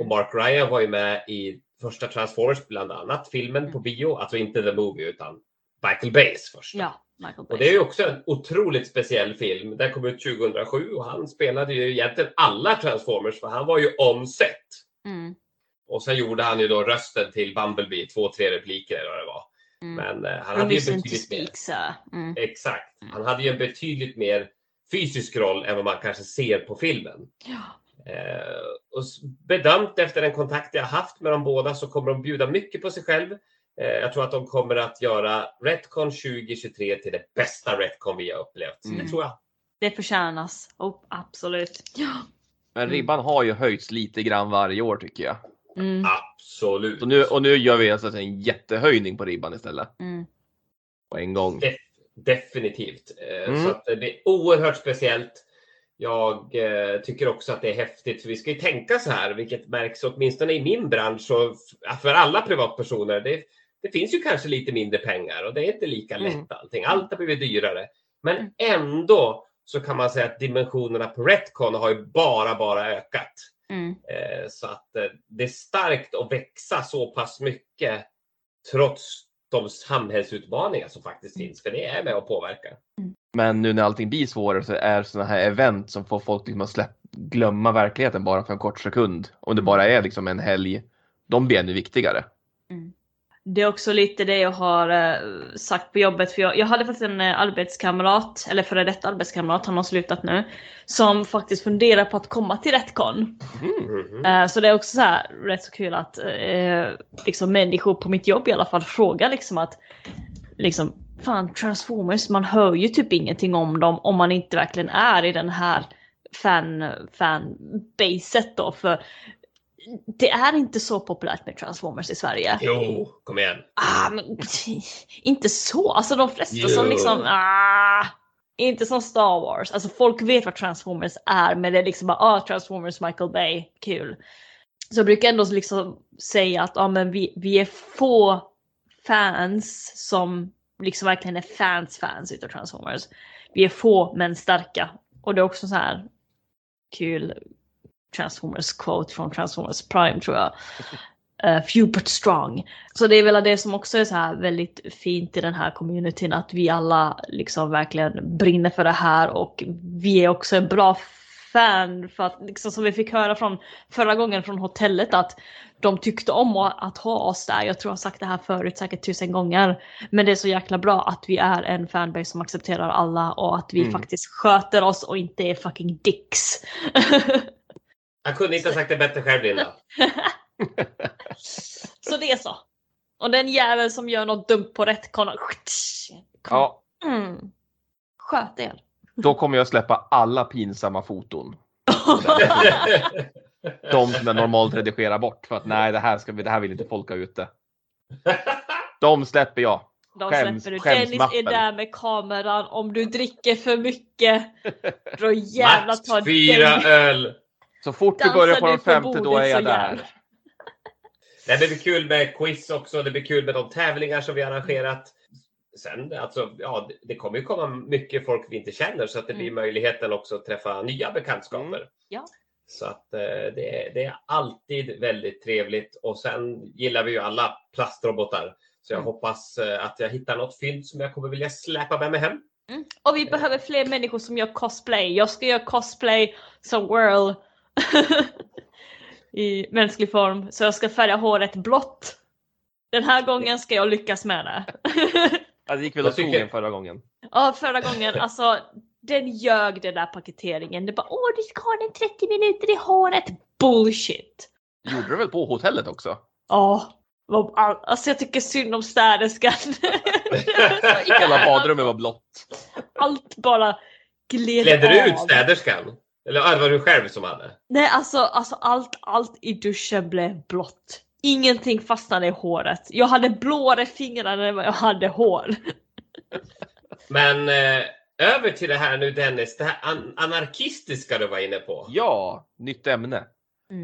Och Mark Ryan var ju med i första Transformers bland annat, filmen på bio, alltså inte The Movie utan Michael Bays första. Ja, Michael Och det är ju också en otroligt speciell film. Den kom ut 2007 och han spelade ju egentligen alla Transformers för han var ju on set. Mm. Och sen gjorde han ju då rösten till Bumblebee, två, tre repliker eller vad det var. Mm. Men eh, han hade ju betydligt mer. Mm. Exakt. Han hade ju en betydligt mer fysisk roll än vad man kanske ser på filmen. Eh, och s- bedömt efter den kontakt jag haft med de båda så kommer de bjuda mycket på sig själv. Eh, jag tror att de kommer att göra Retcon 2023 till det bästa Retcon vi har upplevt. Mm. Det tror jag. Det förtjänas. Oh, absolut. Ja. Men ribban har ju höjts lite grann varje år tycker jag. Mm. Absolut. Och nu, och nu gör vi alltså en jättehöjning på ribban istället. Mm. På en gång. Def- definitivt. Eh, Mm. Så att det blir oerhört speciellt. Jag eh, tycker också att det är häftigt, för vi ska ju tänka så här, vilket märks åtminstone i min bransch och för alla privatpersoner. Det, det finns ju kanske lite mindre pengar och det är inte lika lätt Mm. allting. Allt har blivit dyrare. Men ändå så kan man säga att dimensionerna på Retcon har ju bara, bara ökat. Mm. Eh, Så att eh, det är starkt att växa så pass mycket trots de samhällsutmaningar som faktiskt finns, för det är med och påverkar. Men nu när allting blir svårare så är sådana här event som får folk liksom att släpp, glömma verkligheten bara för en kort sekund. Om det bara är liksom en helg. De blir ännu viktigare. Det är också lite det jag har eh, sagt på jobbet. För jag, jag hade faktiskt en eh, arbetskamrat, eller före detta arbetskamrat, han har slutat nu. Som faktiskt funderar på att komma till Retcon. Mhm. Eh, så det är också så här, rätt så kul att liksom människor på mitt jobb i alla fall frågar liksom att liksom fan Transformers, man hör ju typ ingenting om dem om man inte verkligen är i den här fan, fanbaset då. För det är inte så populärt med Transformers i Sverige. Jo, kom igen. Ah, men, inte så. Alltså de flesta Jo. som liksom... Ah, inte som Star Wars. Alltså folk vet vad Transformers är men det är liksom bara ah, Transformers Michael Bay, kul. Så jag brukar ändå liksom säga att ah, men vi, vi är få fans som liksom verkligen är fans fans utav Transformers. Vi är få men starka. Och det är också så här kul Transformers quote från Transformers Prime tror jag. Uh, few but strong. Så det är väl det som också är så här väldigt fint i den här communityn att vi alla liksom verkligen brinner för det här och vi är också en bra fan för att liksom som vi fick höra från förra gången från hotellet att de tyckte om att ha oss där. Jag tror jag har sagt det här förut säkert tusen gånger. Men det är så jäkla bra att vi är en fanbase som accepterar alla och att vi Mm. faktiskt sköter oss och inte är fucking dicks. Jag kunde inte ha sagt det bättre själv Linda. så det är så. Och den jävel som gör något dumt på rätt kommer Ja, mm. Sköt er. då kommer jag släppa alla pinsamma foton. De som jag normalt redigerar bort för att nej, det här, ska vi, det här vill inte folk ha ute. De släpper jag. De Skäms- släpper du. Dennis är skämsmappen. där med kameran. Om du dricker för mycket, då jävlar Max tar fyra den- öl. Så fort Dansar börjar på du den på femte, då är jag där. Nej, Det blir kul med quiz också. Det blir kul med de tävlingar som vi har arrangerat. Sen, alltså, ja, det- kommer ju komma mycket folk vi inte känner så att det blir möjligheten också att träffa nya bekantskaper. Ja. Så att eh, det, är- det är alltid väldigt trevligt och sen gillar vi ju alla plastrobotar. Så jag Mm. hoppas eh, att jag hittar något fynd som jag kommer vilja släpa med mig hem. Mm. Och vi behöver fler människor som gör cosplay. Jag ska göra cosplay som Whirl. I mänsklig form. Så jag ska färga håret blått. Den här gången ska jag lyckas med det. Ja, det gick väl åt skogen förra gången. Ja, förra gången, alltså den ljög den där paketeringen. Det bara åh du ska ha den 30 minuter i håret. Bullshit! Gjorde du väl på hotellet också? Ja, alltså jag tycker synd om städerskan. Hela badrummet var blått. Allt bara gled Klädde du ut städerskan? Eller ah, det var du själv som hade? Nej, alltså, alltså allt, allt i duschen blev blått. Ingenting fastnade i håret. Jag hade blåare fingrar än vad jag hade hår. Men eh, över till det här nu Dennis, det här an- anarkistiska du var inne på. Ja, nytt ämne.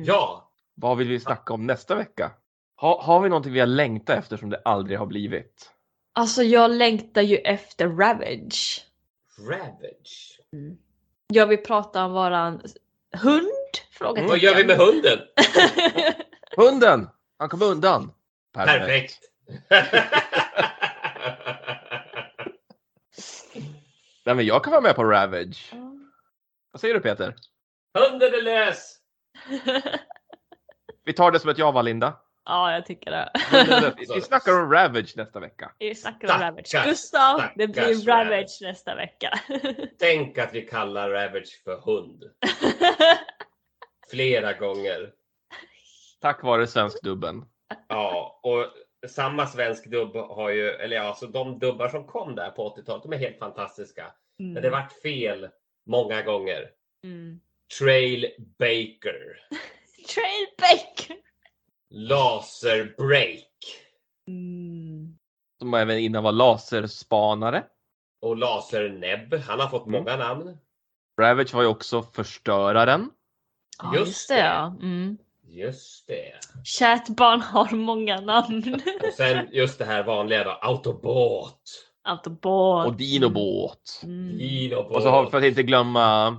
Ja, Vad vill vi snacka om nästa vecka? Ha, har vi någonting vi har längtat efter som det aldrig har blivit? Alltså jag längtar ju efter Ravage. Ravage. Jag vill prata om våran hund? Frågetecken. Vad gör vi med hunden? Hunden! Han kom undan. Perfekt. Nej, men jag kan vara med på Ravage. Vad säger du Peter? Hunden är lös! Vi tar det som ett ja va Linda? Ja, jag tycker det. Vi- Vi snackar om Ravage nästa vecka. Vi snackar om Ravage. Stackars, Gustav, det stackars blir Ravage nästa vecka. Tänk att vi kallar Ravage för hund. Flera gånger. Tack vare svensk dubben. Ja, och samma svensk dubb har ju, eller ja, alltså de dubbar som kom där på 80-talet, de är helt fantastiska. Mm. Men det vart fel många gånger. Mm. Trail Baker. Trail Baker! Laser Break. Som även innan var laserspanare. Och Laser Nebb. Han har fått många namn. Ravage var ju också förstöraren. Ja, Just just det ja. Mm. Just det. Kärt barn har många namn. Och sen just det här vanliga då, Autobot. Autobot. Och Dinobot. Mm. Dinobot. Och så har vi för att inte glömma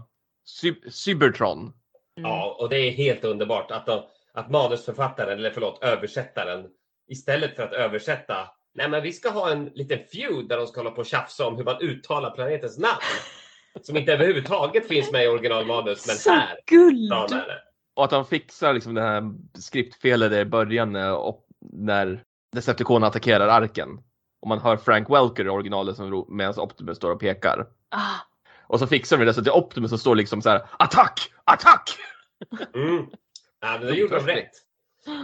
Cy- Cybertron. Ja, och det är helt underbart att, de, att manusförfattaren, eller förlåt, översättaren, istället för att översätta, nej men vi ska ha en liten feud där de ska hålla på och tjafsa om hur man uttalar planetens namn. Som inte överhuvudtaget finns med i originalmanus, men Så här guld! Och att de fixar liksom det här skriptfelet i början när, och, när Decepticon attackerar arken. Och man hör Frank Welker i originalet som medan Optimus står och pekar. Ah, Och så fixar de det så att det är Optimus som står liksom så här attack, attack! Mm. Ja, men det gjorde de rätt.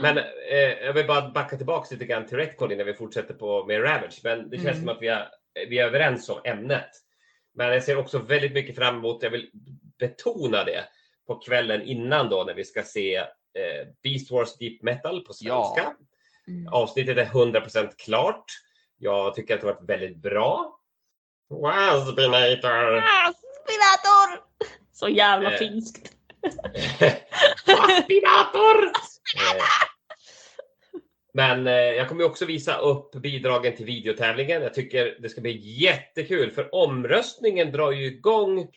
Men eh, jag vill bara backa tillbaks lite grann till Recon innan vi fortsätter på med Ravage. Men det känns Mm. som att vi är, vi är överens om ämnet. Men jag ser också väldigt mycket fram emot, jag vill betona det, på kvällen innan då när vi ska se eh, Beast Wars Deep Metal på svenska. Ja. Mm. Avsnittet är 100% klart. Jag tycker att det har varit väldigt bra. Waspinator! Ah, Spinator! Så jävla Eh. finskt. Waspinator! Eh, Men eh, jag kommer också visa upp bidragen till videotävlingen. Jag tycker det ska bli jättekul för omröstningen drar ju igång.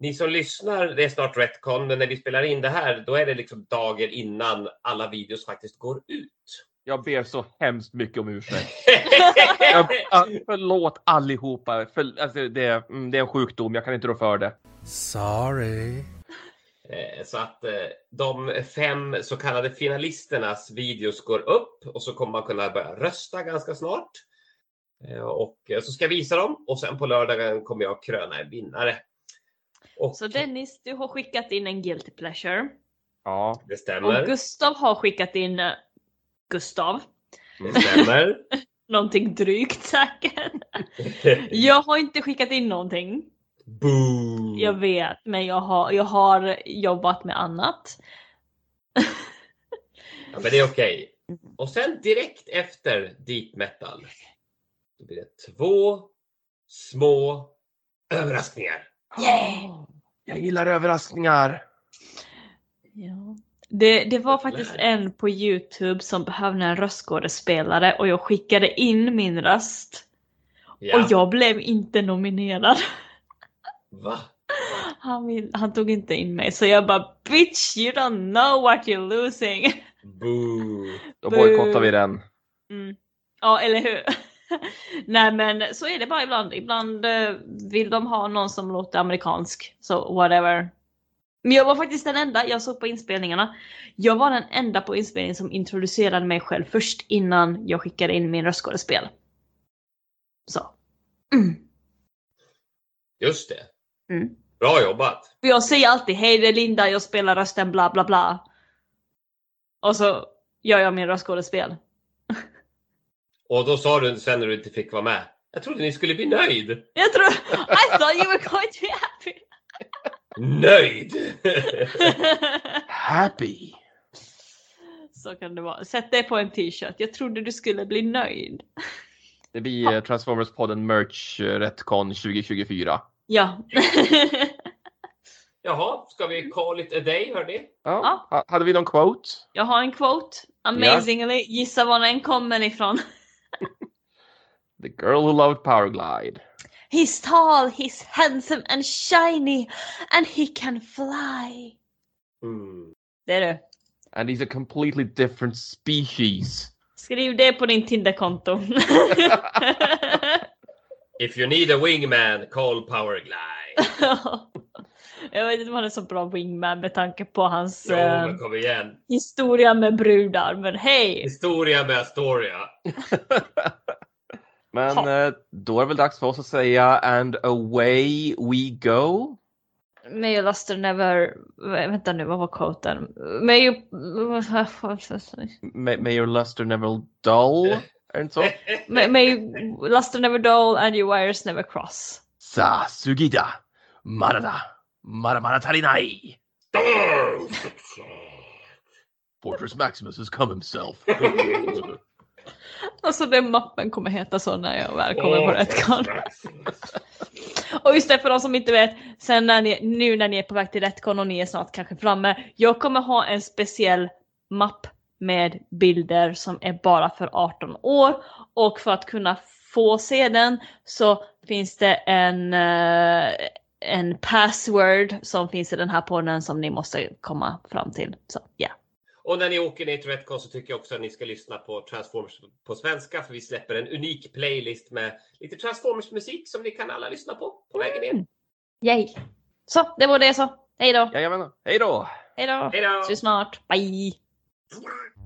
Ni som lyssnar, det är snart Retcon, men när vi spelar in det här, då är det liksom dagen innan alla videos faktiskt går ut. Jag ber så hemskt mycket om ursäkt. Jag, förlåt allihopa. För, alltså, det, mm, det är en sjukdom, jag kan inte rå för det. Sorry. Eh, Så att eh, de fem så kallade finalisternas videos går upp och så kommer man kunna börja rösta ganska snart. Eh, Och så ska jag visa dem och sen på lördagen kommer jag kröna en vinnare. Och Så Dennis, du har skickat in en guilty pleasure. Ja, det stämmer. Och Gustav har skickat in Gustav. Det stämmer. Någonting drygt säkert. Jag har inte skickat in någonting. Boo! Jag vet, men jag har, jag har jobbat med annat. Ja, men det är okej. Och sen direkt efter deep metal. Då blir det två små överraskningar. Yeah! Jag gillar överraskningar. Ja. Det, det var faktiskt en på Youtube som behövde en röstskådespelare och jag skickade in min röst. Ja. Och jag blev inte nominerad. Va? Han, vill, han tog inte in mig så jag bara bitch you don't know what you're losing. Boo! Då bojkottar vi den. Mm. Ja eller hur. Nej men så är det bara ibland. Ibland eh, vill de ha någon som låter amerikansk. Så whatever. Men jag var faktiskt den enda, jag såg på inspelningarna. Jag var den enda på inspelningen som introducerade mig själv först innan jag skickade in min röstskådespel. Så. Mm. Just det. Mm. Bra jobbat! För jag säger alltid hej det är Linda, jag spelar rösten bla bla bla. Och så gör jag min röstskådespel. Och då sa du sen när du inte fick vara med. Jag trodde ni skulle bli nöjd. Jag tror, I thought you were going to be happy. Nöjd! Happy. Så kan det vara. Sätt det på en t-shirt. Jag trodde du skulle bli nöjd. Det blir eh, Transformers-podden Merch eh, Retcon 2024. Ja. Jaha, ska vi call it a day hörni? Ja. Ha- Hade vi någon quote? Jag har en quote. Amazingly. Gissa var den kommer ifrån. The girl who loved Powerglide. He's tall, he's handsome and shiny and he can fly. Mm. Det är du. And he's a completely different species. Skriv det på din Tinderkonto. If you need a wingman, call Powerglide. jag vet inte om han är så bra wingman med tanke på hans Jo, eh, men kom igen. historia med brudar. Men hej! Historia med Astoria. Men eh, då är det väl dags för oss att säga and away we go. May your luster never... Vänta nu, vad var quoten? May you... May, may your luster never dull. Är det inte så? May, may luster never dull and your wires never cross. Sa sugida. Marada. Maramara tarinai. Fortress Maximus has come himself. Alltså den mappen kommer heta så när jag väl kommer på Retcon. Och just det, för de som inte vet, sen när ni, nu när ni är på väg till Retcon och ni är snart kanske framme. Jag kommer ha en speciell mapp med bilder som är bara för 18 år. Och för att kunna få se den så finns det en, eh, en password som finns i den här podden som ni måste komma fram till. Så ja. Och när ni åker ner till Retcon så tycker jag också att ni ska lyssna på Transformers på svenska för vi släpper en unik playlist med lite Transformers musik som ni kan alla lyssna på på vägen ner. Yay! Så, det var det så. Hej då! Jajamän. Hej då! Hej då! Ses snart. Bye! What?